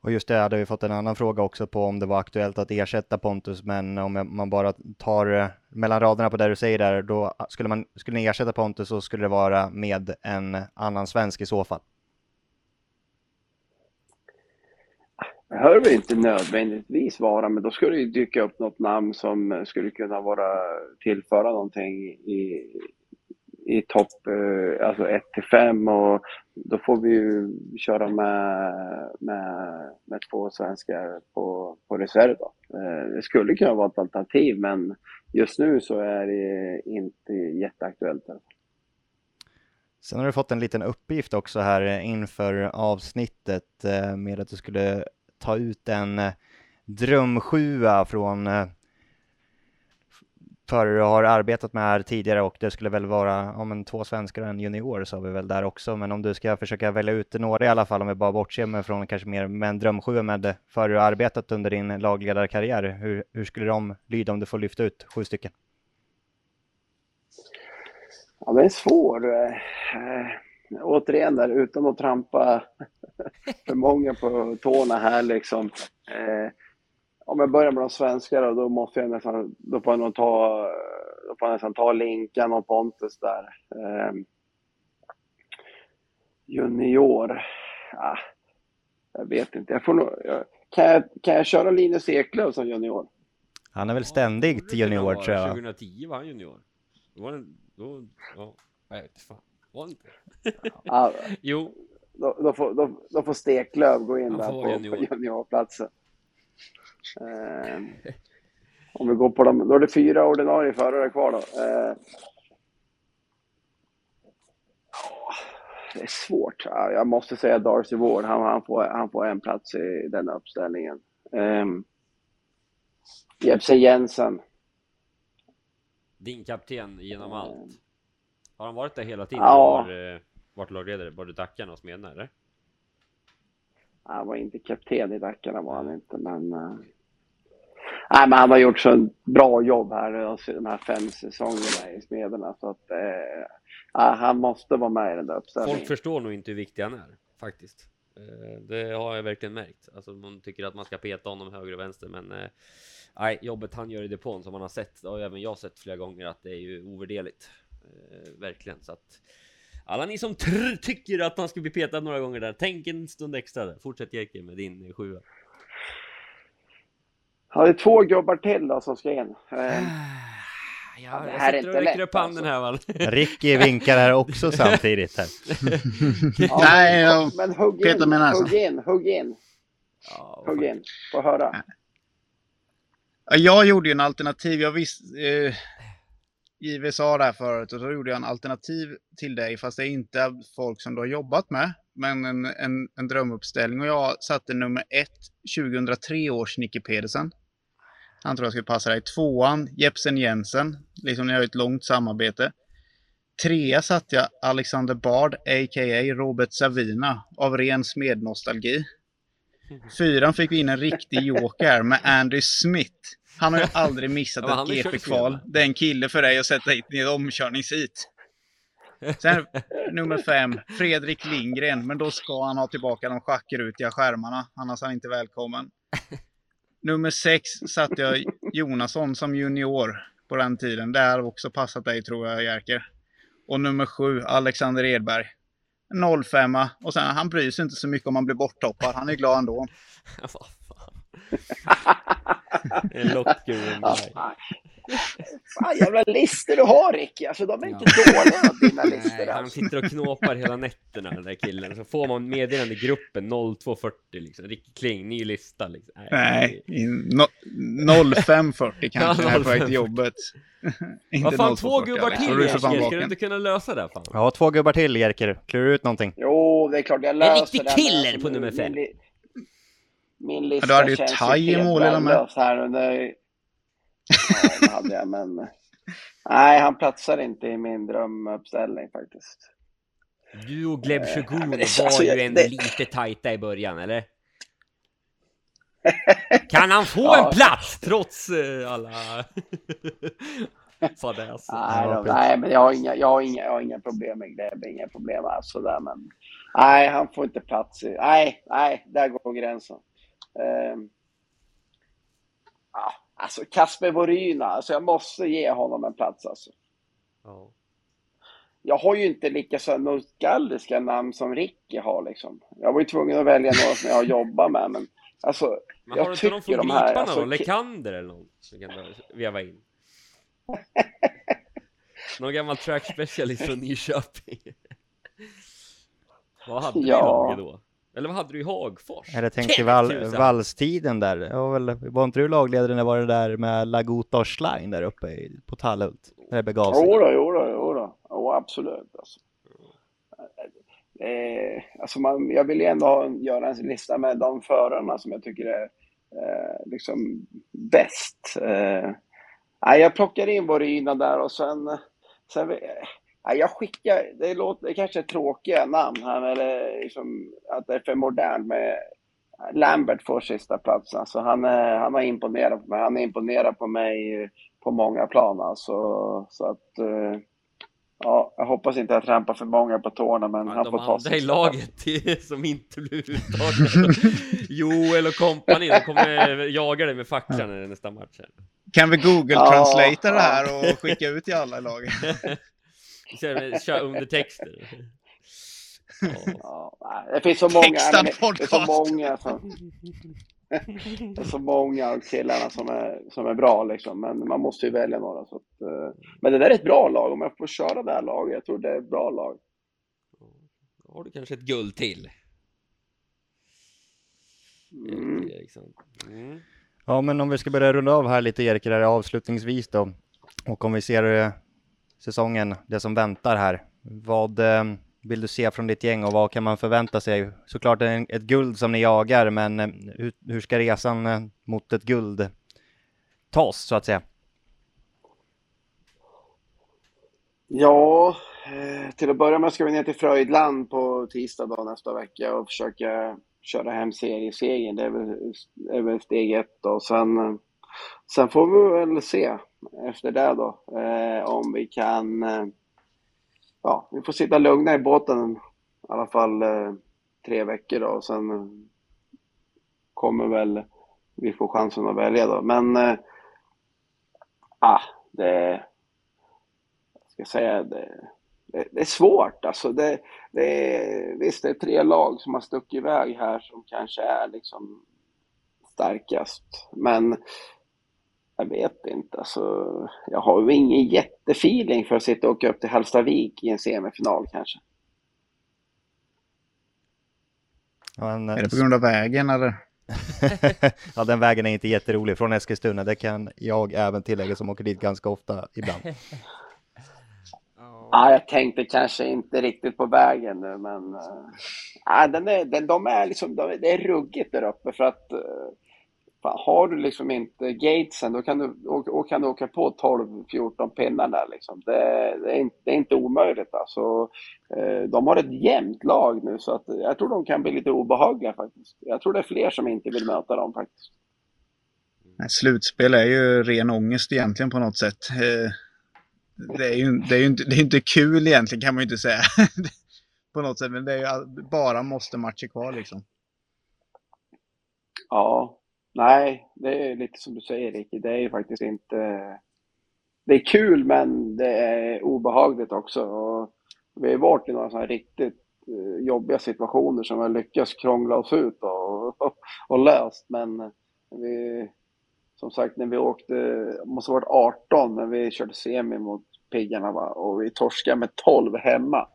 Och just det hade vi fått en annan fråga också på om det var aktuellt att ersätta Pontus, men om man bara tar eh, mellan raderna på det du säger där, då skulle, man, skulle ni ersätta Pontus så skulle det vara med en annan svensk i så fall. Det väl inte nödvändigtvis vara, men då skulle det ju dyka upp något namn som skulle kunna vara tillföra någonting i, i topp eh, alltså 1 till 5 och då får vi ju köra med, med, med två svenskar på, på reserv. Då. Eh, det skulle kunna vara ett alternativ, men just nu så är det inte jätteaktuellt. Sen har du fått en liten uppgift också här inför avsnittet eh, med att du skulle ta ut en eh, drömsjua från eh, förare du har arbetat med här tidigare och det skulle väl vara om en två svenskar och en junior så har vi väl där också. Men om du ska försöka välja ut några i alla fall, om vi bara bortser med från kanske mer med en drömsjua med förare du har arbetat under din lagledarkarriär. Hur, hur skulle de lyda om du får lyfta ut sju stycken? Ja, det är svår. Eh, eh, Återigen där, utan att trampa för många på tårna här liksom. Eh, om jag börjar med de svenska då, då måste jag nästan, då får jag nog ta, då får jag nästan ta Linkan och Pontus där. Eh, junior, ah, jag vet inte. Jag får nog, jag, kan, jag, kan jag köra Linus Eklöf som junior? Han är väl ständigt junior tror jag. 2010 var han junior. Då var det, då, ja, jag vet fan. Var inte? Ja, Jo, då, då, får, då, då får Steklöv gå in Han där på, junior. på juniorplatsen. Eh, om vi går på dem, då är det fyra ordinarie förare kvar då. Eh, det är svårt. Ja, Jag måste säga Darcy Ward. Han, han, får, han får en plats i den uppställningen. Um, Jepsen Jensen. din kapten genom allt. Har han varit där hela tiden Ja. har, eh, varit lagledare? Både Dackarna och Smedna eller? Han var inte kapten i Dackarna var han inte, men... eh, nej, men han har gjort så en bra jobb här alltså, de här fem säsongerna i Smederna. Så att, eh, han måste vara med i den där uppställningen. Folk förstår nog inte hur viktig han är, faktiskt. Eh, Det har jag verkligen märkt. Alltså man tycker att man ska peta honom höger och vänster, men nej, jobbet han gör i depån som man har sett, och även jag sett flera gånger, att det är ju ovärderligt. Eh, Verkligen, så att alla ni som tycker att han ska bli petad några gånger där, tänk en stund extra där. Fortsätt Jerker med din eh, sjua. Ja, det är två gubbar till då som ska in. Eh, Ja, det jag här är sitter och lätt, upp handen här va. (laughs) Ricky vinkar här också (laughs) samtidigt här. (laughs) ja, Nej, men, jag men hugg petar in, med näsan. hugg in, hugg in, Ja, hugg fan. in. Få höra. Ja, Jag gjorde ju en alternativ. Jag visste... Eh, JV sa det här förut och så gjorde jag en alternativ till dig fast det är inte folk som du har jobbat med. Men en, en, en drömuppställning och jag satte nummer ett 2003 års Nicky Pedersen. Han tror jag skulle passa dig. Tvåan Jepsen Jensen. Liksom ni har ett långt samarbete. Trea satte jag Alexander Bard, a.k.a. Robert Savina, av ren smednostalgi. (laughs) Fyran fick vi in en riktig joker med Andy Smith. Han har ju aldrig missat ett GP-kval. Det är en kille för dig att sätta hit i ett omkörningshit. Sen nummer fem, Fredrik Lindgren. Men då ska han ha tillbaka de schackrutiga skärmarna. Annars är han inte välkommen. Nummer sex satte jag Jonasson som junior på den tiden. Det har också passat dig tror jag Jerker. Och nummer sju, Alexander Edberg. 05 och sen han bryr sig inte så mycket om han blir borttoppad. Han är glad ändå. (laughs) (laughs) En lockgubbe. Ja, fan. Fan jävla listor du har Ricky. Alltså de är inte dåliga dina listor. (laughs) Nej, han Alltså. sitter och knåpar hela nätterna den där killen. Så får man meddelande i gruppen 0240 liksom. Ricky Kling, ny lista liksom. Nej, i no, 0540 kanske Ja, här på väg 0540. till jobbet. (laughs) inte Vad fan, två 0240, gubbar till du Jerker, ska du inte kunna lösa det fan? Ja, två gubbar till Jerker. Klurar ut någonting. Jo, det är klart jag löser riktig det, men killer alltså, på nummer min fem. Min lista Ja, du hade ju Thai i mål med. här under... Ja, det hade jag, men... Nej, han platsar inte i min drömuppställning faktiskt. Du och Gleb Shogun men var alltså, ju jag- ändå det- lite tajta i början, eller? (laughs) Kan han få Ja. en plats trots eh, alla (laughs) fadäser? Nej, då, precis. nej men jag har, inga, jag, har inga, jag har inga problem med Gleb, inga problem alls sådär, men nej, han får inte plats i, nej, nej, där går gränsen. Ja, alltså Kasper Voryna, alltså jag måste ge honom en plats alltså. Ja. Jag har ju inte lika nostalgiska namn som Ricky har liksom. Jag var ju tvungen att välja några som jag har jobbat med, men alltså, Men har du inte någon från här, Griparna alltså, då? Lekander eller någon? Som kan veva in? (laughs) Någon gammal track specialist från Nyköping? (laughs) vad hade du i Ja. laget då? Eller vad hade du i Hagfors? Eller tänk Kenneth val, tusan! valstiden där. Det var, väl, var inte du lagledare när det var det där med Lagotars line där uppe i, på Tallhult? När det begav sig. Jo då, jo då, jo absolut. Alltså. Eh, alltså man, jag vill ju ändå ha, göra en lista med de förarna som jag tycker är eh, liksom bäst. Eh, jag plockar in Borina där och sen, sen eh, jag skickar, det, låter, det kanske är tråkiga namn här, det, liksom, att det är för modernt med Lambert får sista platsen. Alltså han, han har imponerat på mig. Han är imponerad på mig på många plan alltså. Så att, eh, ja, jag hoppas inte jag trampar för många på tårna, men Ja, han de får ta andra i laget som inte blir uttagna. (laughs) Joel och kompani, de kommer jaga dig med facklan i nästa match. Kan vi Google Ja, translata det här och skicka ut till alla i laget? (laughs) Kör, undertexter. Ja. Det finns så många. Textad det, det är så många som... det är så många av killarna som är, som är bra liksom. Men man måste ju välja några. Så att, eh, men det där är ett bra lag. Om jag får köra det här laget. Jag tror det är ett bra lag. Då har du kanske ett guld till. Mm. Mm. Ja, men om vi ska börja runda av här lite Erik, där avslutningsvis då. Och om vi ser eh, säsongen, det som väntar här. Vad eh, vill du se från ditt gäng och vad kan man förvänta sig? Såklart ett guld som ni jagar, men eh, hur, hur ska resan eh, mot ett guld tas så att säga? Ja, till att börja med ska vi ner till Fröjdland på tisdag då, nästa vecka och försöka köra hem seriesegern. Det är väl, är väl steg ett då. Sen, sen får vi väl se efter det då eh, om vi kan... Eh, ja, vi får sitta lugna i båten i alla fall eh, tre veckor då och sen eh, kommer väl vi få chansen att välja då. Men... Eh, ah, det ska jag säga, det, det, det är svårt alltså. Det, det är, visst, det är tre lag som har stuckit iväg här som kanske är liksom starkast. Men jag vet inte, alltså, jag har ju ingen jättefeeling för att sitta och åka upp till Hallstavik i en semifinal kanske. Ja, en, Är det på grund av vägen eller? (laughs) ja, den vägen är inte jätterolig från Eskilstuna. Det kan jag även tillägga som åker dit ganska ofta ibland. Ja, jag tänkte kanske inte riktigt på vägen nu, men äh, den är, den, de är liksom, de, det är ruggigt där uppe för att äh, fan, har du liksom inte gatesen då kan du, och, kan du åka på 12-14 pinnar där liksom. Det, det, är inte, det är inte omöjligt alltså. Äh, de har ett jämnt lag nu så att jag tror de kan bli lite obehagliga faktiskt. Jag tror det är fler som inte vill möta dem faktiskt. Nej, slutspel är ju ren ångest egentligen på något sätt. Eh, det är ju, det är ju inte, det är inte kul egentligen kan man ju inte säga. (laughs) på något sätt, men det är ju bara måste matcher kvar liksom. Ja, nej, det är lite som du säger Ricky. Det är ju faktiskt inte... Det är kul men det är obehagligt också. Och vi har varit i några sådana riktigt eh, jobbiga situationer som vi har lyckats krångla oss ut och, och, (laughs) och löst. Men vi, som sagt, när vi åkte, måste ha varit 18 när vi körde semi mot Piggarna va? och vi torskade med 12 hemma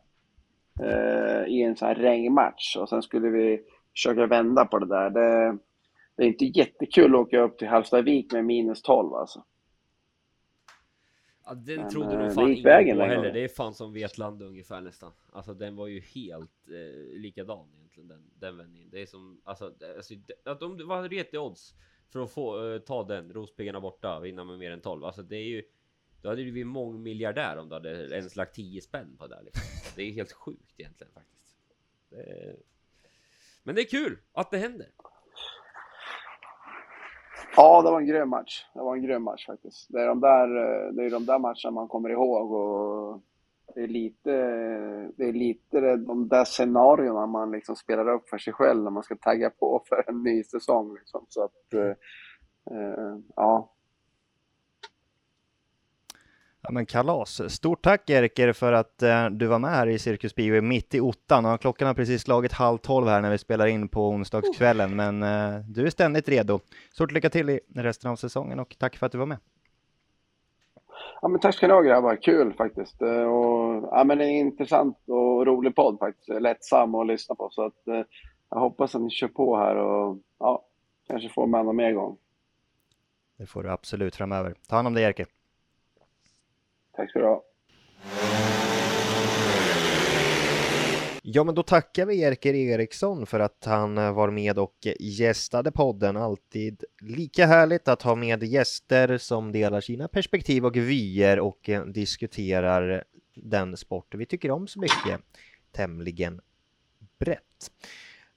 eh, i en sån här regnmatch och sen skulle vi försöka vända på det där. Det, det är inte jättekul att åka upp till Hallstavik med minus 12 alltså. Ja, den Men, trodde eh, nog det fan ingen vägen på heller. Det är fan som Vetlanda ungefär nästan. Alltså den var ju helt eh, likadan egentligen den, den vändningen. Det är som, alltså, alltså att de var ret i odds för att få eh, ta den, Rospiggarna borta, vinna med mer än 12. Alltså det är ju, då hade du blivit mångmiljardär om du hade ens lagt 10 spänn på det där liksom. Det är helt sjukt egentligen faktiskt. Det är... Men det är kul att det händer. Ja, det var en grym match. Det var en grym match faktiskt. Det är de där, eh, det är de där matcherna man kommer ihåg och det är lite, det är lite de där scenarierna man liksom spelar upp för sig själv när man ska tagga på för en ny säsong. Liksom. Så att, eh, eh, ja. Ja, men kalas. Stort tack Erker för att eh, du var med här i Cirkus Bio mitt i ottan. Och klockan har precis slagit halv tolv här när vi spelar in på onsdagskvällen, men eh, du är ständigt redo. Stort lycka till i resten av säsongen och tack för att du var med. Ja, men tack ska ni ha grabbar, kul faktiskt. Eh, Och, ja, men det är en intressant och rolig podd faktiskt, lättsam att lyssna på. Så att, eh, jag hoppas att ni kör på här och ja, kanske får med någon mer gång. Det får du absolut framöver. Ta hand om dig Erker. Tack ska du ha. Ja, men då tackar vi Jerker Eriksson för att han eh, var med och gästade podden. Alltid lika härligt att ha med gäster som delar sina perspektiv och vyer och eh, diskuterar den sport vi tycker om så mycket tämligen brett.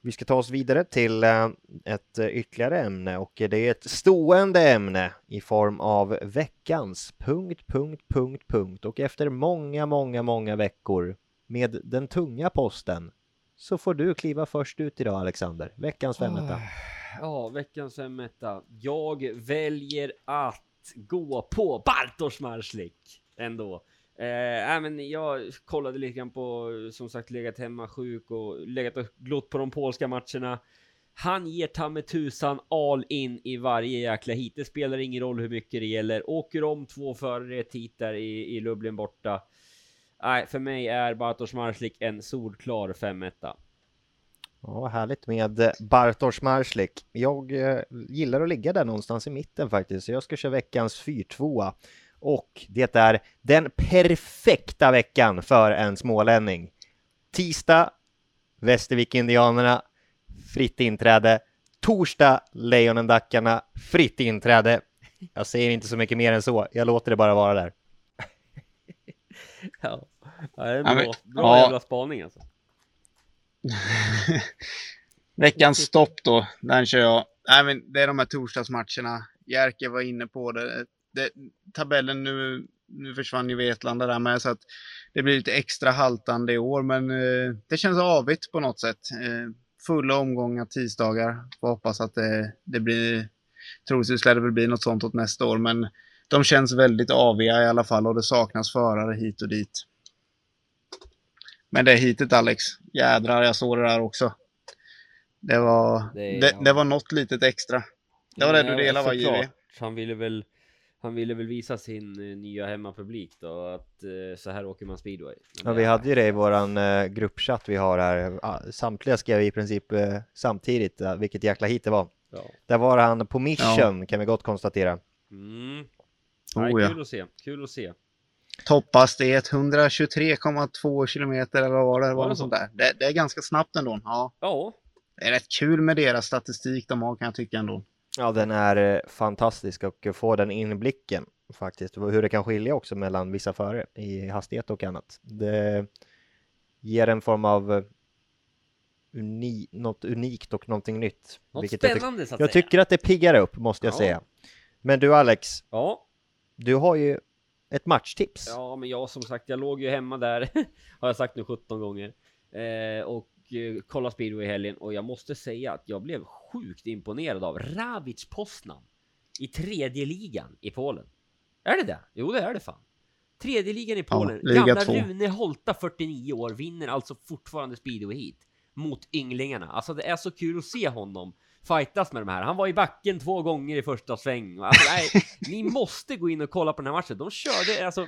Vi ska ta oss vidare till eh, ett eh, ytterligare ämne och det är ett stående ämne i form av veckans punkt, punkt, punkt, punkt och efter många, många, många veckor med den tunga posten så får du kliva först ut idag Alexander. Veckans femetta. Ja, veckans femetta. Jag väljer att gå på Bartosz Marslik ändå. Eh, äh, men jag kollade lite grann på, som sagt, legat hemma sjuk och legat och glott på de polska matcherna. Han ger ta med tusan all in i varje jäkla hit. Det spelar ingen roll hur mycket det gäller. Åker om två före ett hit där i, i Lublin borta. Nej, för mig är Bartosz Marslik en solklar 5 Ja, härligt med eh, Bartosz Marslik. Jag eh, gillar att ligga där någonstans i mitten faktiskt, så jag ska köra veckans 4-2. Och det är den perfekta veckan för en smålänning. Tisdag, Västervik-Indianerna, fritt inträde. Torsdag, Lejonen-Dackarna, fritt inträde. Jag säger inte så mycket mer än så, jag låter det bara vara där. (laughs) Ja, det är bra, bra ja. jävla spaning alltså. (laughs) Veckans stopp då, den kör jag. Nej, men det är de här torsdagsmatcherna. Jerker var inne på det. Det tabellen nu, nu försvann ju Vetlanda där med så att det blir lite extra haltande i år, men eh, det känns avigt på något sätt. Eh, fulla omgångar tisdagar. Får hoppas att det, det blir, troligtvis lär det väl bli något sånt åt nästa år, men de känns väldigt aviga i alla fall och det saknas förare hit och dit. Men det är hitet Alex. Jädrar, jag såg det där också. Det var, Det är- det, det var något litet extra. Det var det du Ja, delade va. JW? Han ville väl Han ville väl visa sin eh, nya hemmapublik då att eh, så här åker man speedway. Men Ja, vi hade ju det i våran eh, gruppchatt vi har här. Samtliga skrev i princip samtidigt vilket jäkla hit det var. Ja. Där var han på mission kan vi gott konstatera. Mm. Oh, Nej, ja. kul att se, kul att se. Topphastighet 123,2 kilometer eller vad var det? Var Var det sånt där. Det, det är ganska snabbt ändå. Ja, Ja, det är rätt kul med deras statistik de har kan jag tycka ändå. Ja, den är eh, fantastisk och få den inblicken faktiskt. Hur det kan skilja också mellan vissa förare i hastighet och annat. Det ger en form av eh, uni något unikt och någonting nytt. något jag, spännande jag säga. tycker att det piggar upp måste jag Ja. säga. Men du Alex, Ja, du har ju ett matchtips. ja, men jag som sagt, jag låg ju hemma där, (laughs) har jag sagt nu 17 gånger. Eh, och eh, kolla speedway i helgen och jag måste säga att jag blev sjukt imponerad av Ravic Poznan i tredje ligan i Polen. Är det det? Jo, det är det fan. Tredje ligan i Polen. liga Gamla två. Rune Holta, 49 år, vinner alltså fortfarande speedway hit mot ynglingarna. Alltså det är så kul att se honom fightas med de här. Han var i backen två gånger i första sväng. Alltså, nej, ni (laughs) måste gå in och kolla på den här matchen. De körde alltså,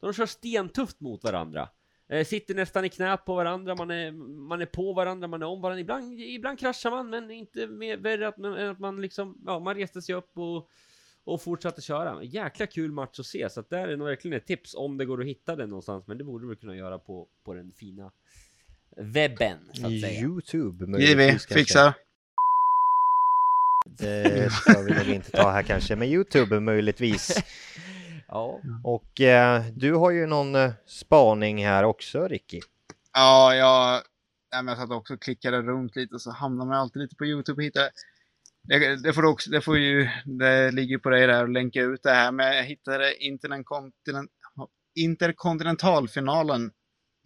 de kör stentufft mot varandra. Eh, sitter nästan i knät på varandra, man är, man är på varandra, man är om varandra. Ibland, ibland kraschar man, men inte mer värre att, än att man liksom, ja, man reste sig upp och, och fortsatte köra. Jäkla kul match att se, så att där är nog verkligen ett tips om det går att hitta den någonstans, men det borde du kunna göra på, på den fina webben, så att säga. Youtube kanske. fixar. Det ska vi nog inte ta här kanske, men Youtube möjligtvis. (laughs) Ja, Och eh, du har ju någon eh, spaning här också, Ricky. Ja, jag, ja, men jag satt också och klickade runt lite och så hamnar man alltid lite på Youtube och hittar. Det, det, får också, det får ju, det ligger på dig där att länka ut det här, men jag hittade interkontinent, interkontinentalfinalen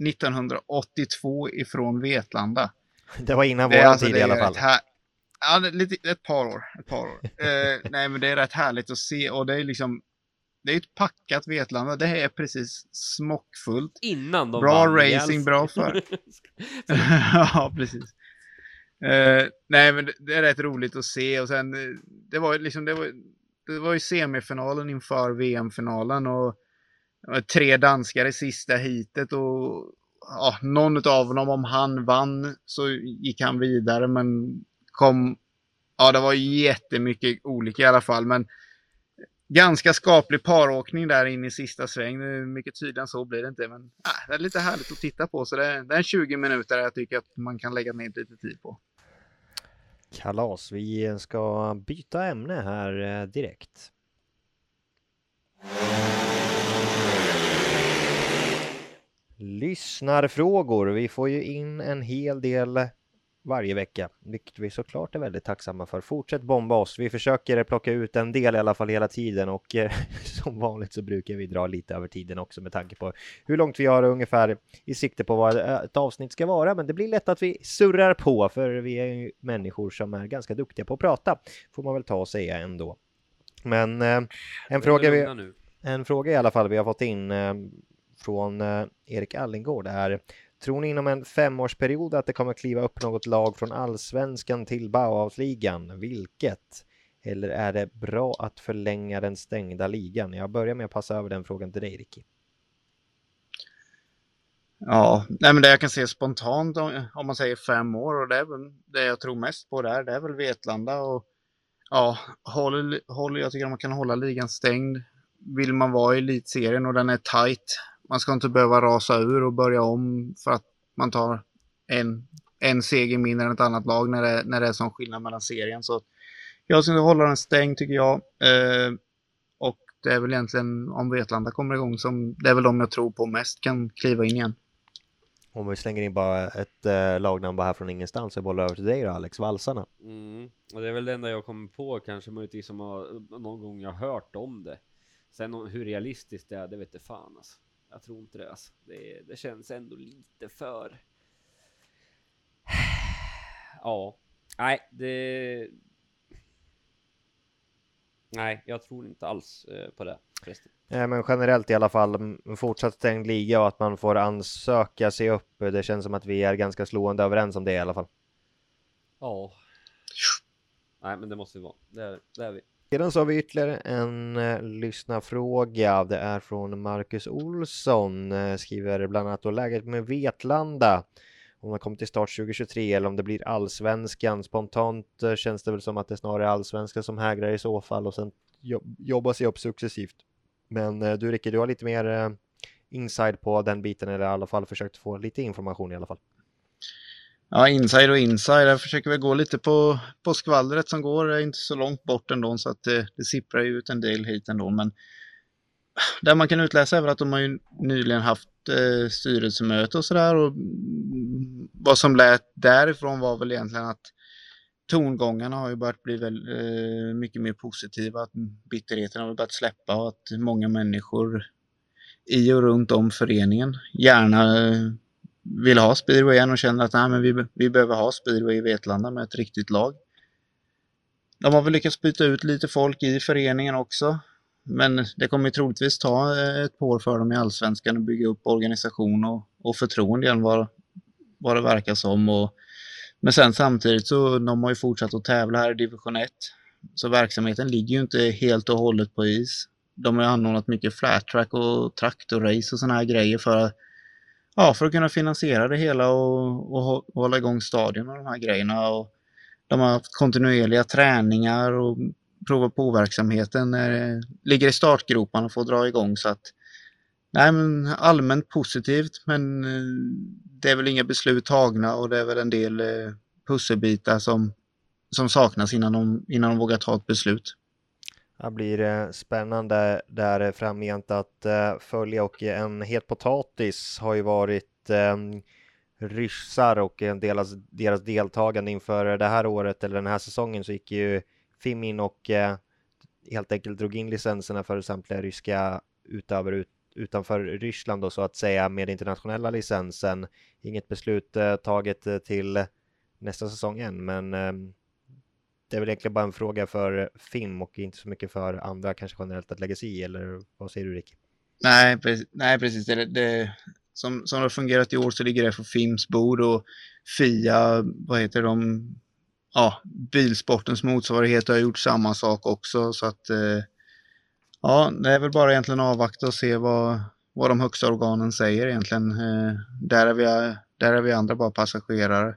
1982 ifrån Vetlanda. (laughs) Det var innan våran alltså- tid i alla fall. Här, ja, det är lite, ett par år. Ett par år. (laughs) eh, nej, men det är rätt härligt att se och det är liksom, det är ett packat Vetlanda. Det är precis smockfullt. innan de Bra racing, bra för. (laughs) (laughs) ja, precis. Eh, nej, men det, är rätt roligt att se och sen eh, det var ju liksom det var, det var ju semifinalen inför VM-finalen och tre danskar i sista heatet och ja, någon av dem om han vann så gick han vidare men kom ja, det var jättemycket olika i alla fall men ganska skaplig paråkning där in i sista sväng. Mycket tydligare än så blir det inte, men äh, det är lite härligt att titta på. Så det, är- det är 20 minuter jag tycker att man kan lägga ner lite tid på. Kalas, vi ska byta ämne här eh, direkt. Lyssnarfrågor. Vi får ju in en hel del varje vecka, vilket vi såklart är väldigt tacksamma för. Fortsätt bomba oss. Vi försöker plocka ut en del i alla fall hela tiden och eh, (laughs) som vanligt så brukar vi dra lite över tiden också med tanke på hur långt vi har ungefär i sikte på vad eh, ett avsnitt ska vara. Men det blir lätt att vi surrar på för vi är ju människor som är ganska duktiga på att prata, får man väl ta och säga ändå. Men eh, en fråga vi nu. en fråga i alla fall vi har fått in eh, från eh, Erik Allingård är Tror ni inom en femårsperiod att det kommer kliva upp något lag från allsvenskan till Bauhausligan? Vilket? Eller är det bra att förlänga den stängda ligan? Jag börjar med att passa över den frågan till dig, Ricky. Ja, nej men det jag kan se spontant om, man säger fem år och det är väl det jag tror mest på där, det är väl Vetlanda och ja, håller, håller, jag tycker man kan hålla ligan stängd. Vill man vara i elitserien och den är tight, man ska inte behöva rasa ur och börja om för att man tar en, en seger mindre än ett annat lag när det, när det är sån skillnad mellan serien. Så jag skulle hålla den stängd tycker jag. Eh, och det är väl egentligen om Vetlanda kommer igång som det är väl de jag tror på mest kan kliva in igen. Om vi slänger in bara ett eh, lagnamn bara här från ingenstans och bollar över till dig då Alex, Valsarna. Mm. Och det är väl det enda jag kommer på kanske möjligtvis som har, någon gång jag har hört om det. Sen hur realistiskt det är, det vet jag fan alltså. Jag tror inte det alltså. Det, det känns ändå lite för... Ja, nej, det... Nej, jag tror inte alls eh, på det förresten. Ja, men generellt i alla fall, fortsatt stängd liga och att man får ansöka sig upp. Det känns som att vi är ganska slående överens om det i alla fall. Ja. Nej, men det måste vi vara. Det är, det är vi. Sedan så har vi ytterligare en eh, lyssnarfråga. Det är från Marcus Olsson. Eh, skriver bland annat då läget med Vetlanda. Om man kommer till start 2023 eller om det blir allsvenskan. Spontant eh, känns det väl som att det snarare är allsvenskan som hägrar i så fall och sen jobb, jobba sig upp successivt. Men eh, du Ricke, du har lite mer eh, inside på den biten eller i alla fall försökt få lite information i alla fall. Ja, inside och inside. Jag försöker väl gå lite på, på skvallret som går. Det är inte så långt bort ändå så att det, det sipprar ju ut en del hit ändå. Men det man kan utläsa är väl att de har ju nyligen haft eh, styrelsemöte och sådär. Och vad som lät därifrån var väl egentligen att tongångarna har ju börjat bli väl, eh, mycket mer positiva. Att bitterheten har börjat släppa och att många människor i och runt om föreningen gärna eh, vill ha speedway igen och känner att nej, men vi, vi behöver ha speedway i Vetlanda med ett riktigt lag. De har väl lyckats byta ut lite folk i föreningen också. Men det kommer troligtvis ta eh, ett par år för dem i allsvenskan att bygga upp organisation och, och förtroende igen vad, vad det verkar som. Och, men sen samtidigt så de har ju fortsatt att tävla här i division 1. Så verksamheten ligger ju inte helt och hållet på is. De har ju anordnat mycket flat track och traktorrace och sådana här grejer för att ja, för att kunna finansiera det hela och, och, och hålla igång stadion och de här grejerna. Och de har haft kontinuerliga träningar och prova på verksamheten när det ligger i startgroparna och får dra igång. Så att, nej, men allmänt positivt, men eh, det är väl inga beslut tagna och det är väl en del eh, pusselbitar som, som saknas innan de, innan de vågar ta ett beslut. Det blir spännande där framgent att eh, följa och en het potatis har ju varit ehm, ryssar och deras, deras deltagande inför det här året eller den här säsongen så gick ju FIM in och eh, helt enkelt drog in licenserna för samtliga ryska utövare ut, utanför Ryssland och så att säga med internationella licensen. Inget beslut eh, taget till nästa säsong än, men ehm, det är väl egentligen bara en fråga för film och inte så mycket för andra kanske generellt att lägga sig i, eller vad säger du Rick? Nej, precis. Nej, precis. Det, det, som, som det har fungerat i år så ligger det på Fims bord och Fia, vad heter de, ja, bilsportens motsvarighet har gjort samma sak också så att eh, ja, det är väl bara egentligen avvakta och se vad, vad de högsta organen säger egentligen. Eh, där, är vi, där är vi andra bara passagerare.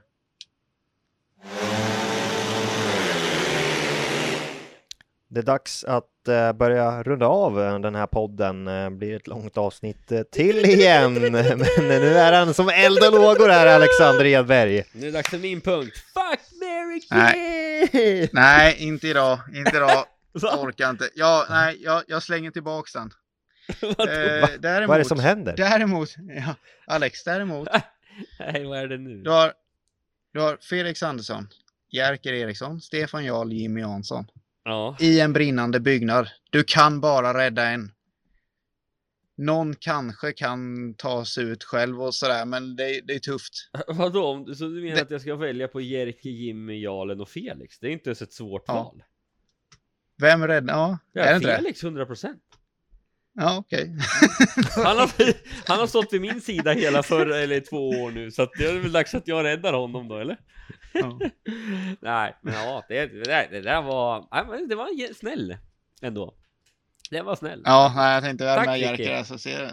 Det är dags att uh, börja runda av den här podden. Det uh, blir ett långt avsnitt uh, till igen. Men nu är han som eld och lågor här, Alexander Edberg. Nu är det dags för min punkt. Fuck, Mary Nej. nej, inte idag. Inte idag. (laughs) Jag orkar inte. Ja, nej, jag, jag slänger tillbaks den. (laughs) eh, däremot, vad är det som händer? Däremot, ja, Alex, däremot. (laughs) nej, vad är det nu? Du har, du har Felix Andersson, Jerker Eriksson, Stefan Jarl, Jimmy Jansson. Ja. I en brinnande byggnad. Du kan bara rädda en. Någon kanske kan ta sig ut själv och sådär, men det, det är tufft. (laughs) Vadå? Så du menar det... att jag ska välja på Jerker, Jimmy, Jalen och Felix? Det är inte ens ett svårt ja. val. Vem räddar? Ja, ja är det Felix 100 procent. Ja, okej. (laughs) Han har, han har stått vid min sida hela förra, eller två år nu, så att det är väl dags att jag räddar honom då, eller? Ja. (laughs) Nej, men ja, det, det, där, det där var, nej, det var snäll ändå. Det var snäll. Ja, nej, jag tänkte jag Tack, med. Jerker. Så, Ja,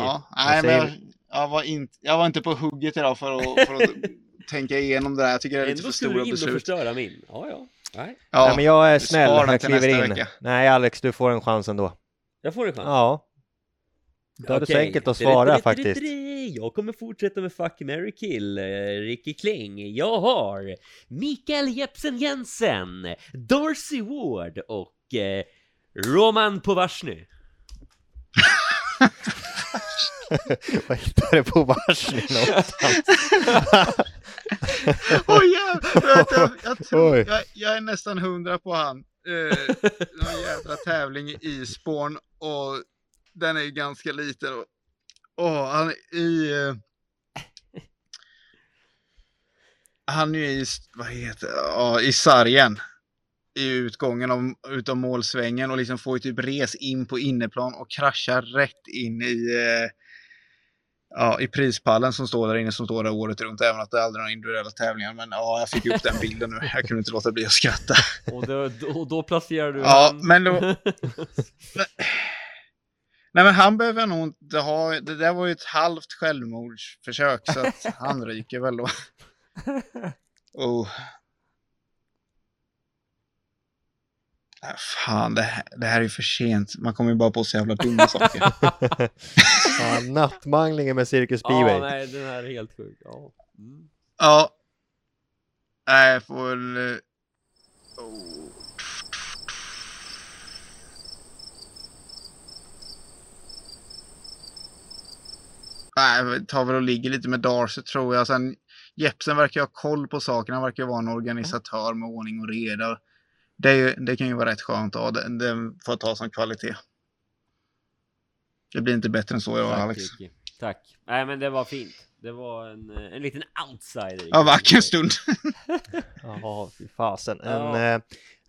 ja, nej, men jag, jag, var inte, jag var inte på hugget idag för att, för att (laughs) tänka igenom det där. Jag tycker det är lite Ändå för skulle stora du in och beslut. förstöra min. Ja, ja. Nej, Ja, Nej, men jag är snäll, jag kliver in. vecka. Nej Alex, du får en chans ändå. Jag får en chans. Ja. Då är det så enkelt att svara faktiskt. Jag kommer fortsätta med Fuck, Mary kill, eh, Ricky Kling. Jag har Mikael Jepsen Jensen, Darcy Ward och eh, Roman Povarsny. (laughs) Vad hittar du på varsin någonstans? (laughs) Oj, jävlar, jag, jag, jag, tror, Oj. jag, jag är nästan hundra på han. Eh, någon jävla tävling i isborn och den är ju ganska liten. Och, och han är i... Eh, han är ju i, vad heter ja, i sargen. I utgången av, utav målsvängen och liksom får ju typ res in på inneplan och kraschar rätt in i eh, ja, i prispallen som står där inne som står där året runt. Även att det aldrig är några individuella tävlingar. Men ja, jag fick upp den bilden nu. Jag kunde inte låta bli att skratta. (laughs) Och då, då, då placerar du Ja, han- men då... (laughs) Nej men han behöver nog inte ha, det där var ju ett halvt självmordsförsök så att han (laughs) ryker väl då. Oh. Fan, det här, det här är ju för sent. Man kommer ju bara på så jävla dumma saker. Ja, nattmanglingen med Cirkus Speedway. Ja, nej, den här är helt sjuk. Ja. Mm. Ja. Nej, jag får väl... Oh. Nej, jag tar väl och ligger lite med Darcy tror jag. Sen Jepsen verkar ha koll på sakerna. Han verkar vara en organisatör med ordning och reda. Det, är ju, det kan ju vara rätt skönt att ha. Det, det får ta som kvalitet. Det blir inte bättre än så jag och Alex. Ricky. Tack. Nej, men det var fint. Det var en, eh, en liten outsider. Ja, vacker stund. (laughs) Ja, fy fasen. En Ja.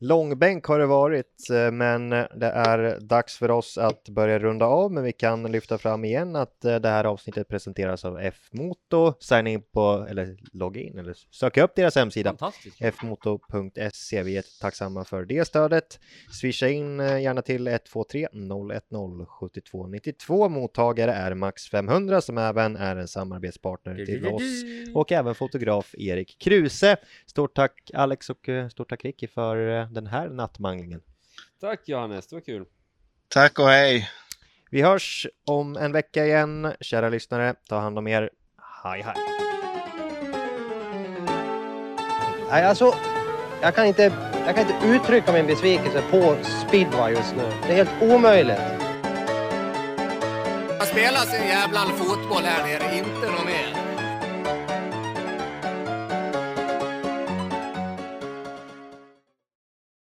Eh, långbänk har det varit, eh, men det är dags för oss att börja runda av. Men vi kan lyfta fram igen att eh, det här avsnittet presenteras av F-Moto. Signa in på, eller logga in, eller söka upp deras hemsida. Fmoto.se. Vi är tacksamma för det stödet. Swisha in eh, gärna till 123 010 7292. Mottagare är Max 500 som även är en samarbetspartner till oss och även fotograf Erik Kruse. Stort tack Alex och eh, stort tack Ricky för eh, den här nattmanglingen. Tack Johannes, det var kul. Tack och hej. Vi hörs om en vecka igen. Kära lyssnare, ta hand om er. Hej hej! Nej, alltså, jag kan, inte, jag kan inte uttrycka min besvikelse på speedway just nu. Det är helt omöjligt. Man spelar sin jävla fotboll här nere, inte något mer.